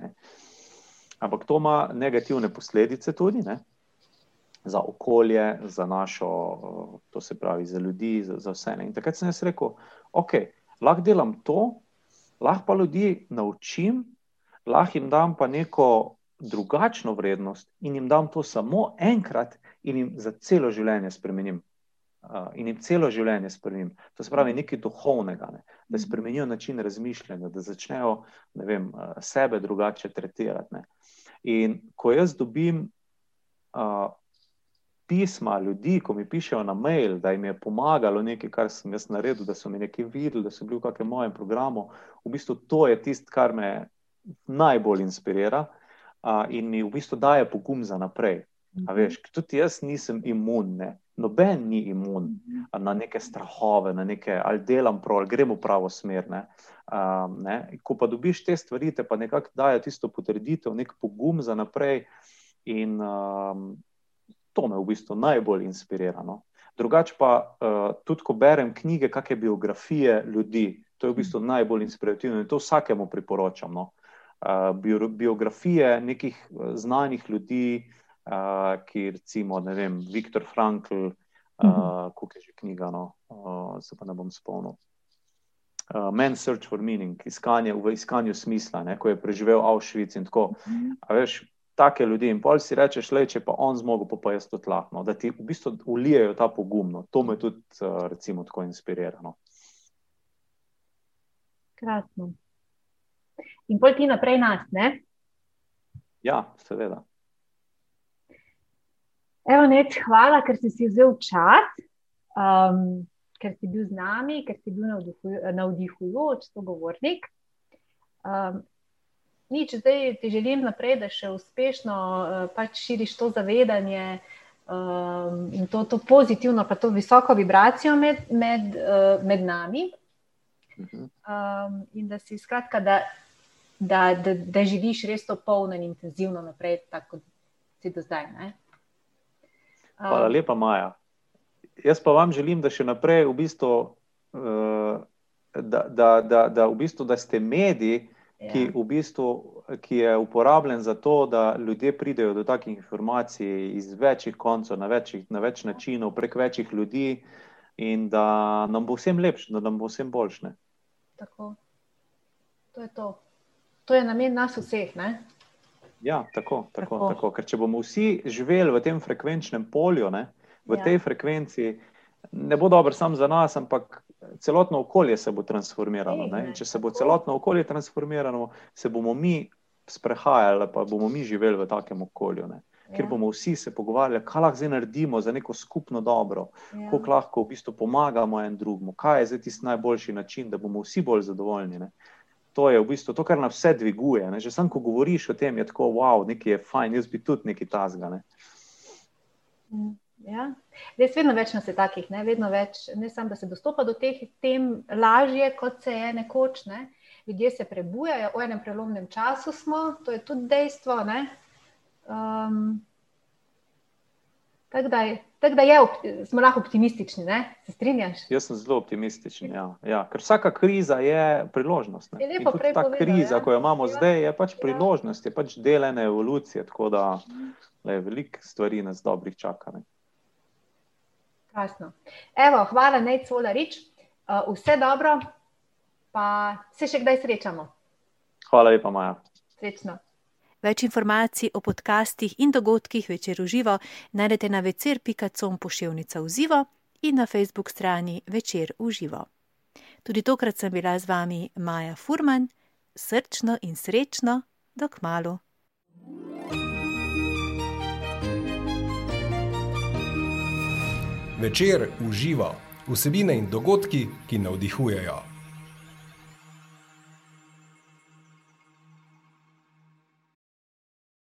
Ampak to ima negativne posledice tudi ne? za okolje, za našo, to se pravi, za ljudi, za, za vse. Ne? In takrat sem jaz rekel, ok, lahko delam to, lahko pa ljudi naučim, lahko jim dam pa neko drugačno vrednost in jim dam to samo enkrat in jim za celo življenje spremenim in jim celo življenje spremenim. To se pravi nekaj duhovnega, ne? da spremenijo način razmišljanja, da začnejo vem, uh, sebe drugače tretirati. Ne? In ko jaz dobim uh, pisma ljudi, ko mi pišejo na mail, da jim je pomagalo nekaj, kar sem jaz naredil, da so mi nekaj videli, da so bili v kakšnem mojem programu, v bistvu to je tisto, kar me najbolj inspirira uh, in mi v bistvu daje pogum za naprej. A veš, tudi jaz nisem imun, ne. Noben ni imun na neke strahove, na neke, ali delam prav, ali gremo v pravo smer. Ne. Um, ne. Ko pa dobiš te stvari, te pa nekako dajo tisto potrditev, nek pogum za naprej. In um, to me v bistvu najbolj inspirira. No. Drugače pa uh, tudi, ko berem knjige, kakšne biografije ljudi, to je v bistvu najbolj inspirativno in to vsakemu priporočam. No. Uh, biografije nekih znanih ljudi, uh, ki recimo, ne vem, Viktor Frankl, uh, kako je že knjiga, no, uh, se pa ne bom spomnil. Uh, Men search for meaning, iskanje v iskanju smisla, ne, ko je preživel Auschwitz in tako. A veš, take ljudi. In pol si rečeš, le če pa on zmogel, pa, pa jaz to lahko. Da ti v bistvu ulijejo ta pogum. No. To me tudi uh, recimo, tako inspirira. No. Krasno. In pol ti naprej nas, ne? Ja, seveda. Evo, neč, hvala, ker si, si vzel čas, um, ker si bil z nami, ker si bil navdihujoč, sogovornik. Um, nič, zdaj ti želim naprej, da še uspešno uh, pač širiš to zavedanje um, in to, to pozitivno, pa to visoko vibracijo med, med, uh, med nami. Um, in da si skratka, da, da, da, da živiš res to polno in intenzivno naprej, tako kot si do zdaj. Ne? Hvala lepa, Maja. Jaz pa vam želim, da še naprej, v bistvu, uh, da, da, da, da, v bistvu, da ste mediji, ja. ki, v bistvu, ki je uporabljen za to, da ljudje pridejo do takih informacij iz večjih koncev, na, večjih, na več načinov, prek večjih ljudi, in da nam bo vsem lepše, da nam bo vsem boljše. Tako. To je to. To je namen nas vseh. Ne? Ja, tako, tako, tako. tako. Ker če bomo vsi živeli v tem frekvenčnem polju, ne, v ja. tej frekvenciji, ne bo dobro samo za nas, ampak celotno okolje se bo transformiralo. Ne? Če se bo celotno okolje transformiralo, se bomo mi sprehajali, pa bomo mi živeli v takem okolju. Ne? Ker ja. bomo vsi se pogovarjali, kaj lahko zdaj naredimo za neko skupno dobro, ja. kako lahko v bistvu pomagamo en drugemu, kaj je zdaj tisti najboljši način, da bomo vsi bolj zadovoljni. Ne? To je v bistvu to, kar nas vse dviguje. Ne? Že sam, ko govoriš o tem, je tako, wow, nekaj je fajn, jaz bi tudi nekaj tazga. Ne? Mm. Ja. Res vedno več nas je takih, ne, vedno več, ne samo, da se dostopa do teh tem lažje, kot se je nekoč. Ne. Ljudje se prebujajo, v enem prelomnem času smo, to je tudi dejstvo. Um, Tako da, tak da je, smo lahko optimistični, ne? se strinjaš? Jaz sem zelo optimističen. Ja. Ja. Ker vsaka kriza je priložnost. Je ta povedal, kriza, ja. ko jo imamo ja. zdaj, je pač priložnost, je pač del ene evolucije. Tako da le, veliko stvari nas dobrih čaka. Ne. Krasno. Evo, hvala, Nec Volarič. Uh, vse dobro, pa se še kdaj srečamo. Hvala lepa, Maja. Srečno. Več informacij o podcastih in dogodkih večer v živo najdete na večer.com pošiljka v živo in na Facebook strani večer v živo. Tudi tokrat sem bila z vami Maja Furman, srčno in srečno, dok malu. Večer uživa vsebine in dogodki, ki navdihujejo.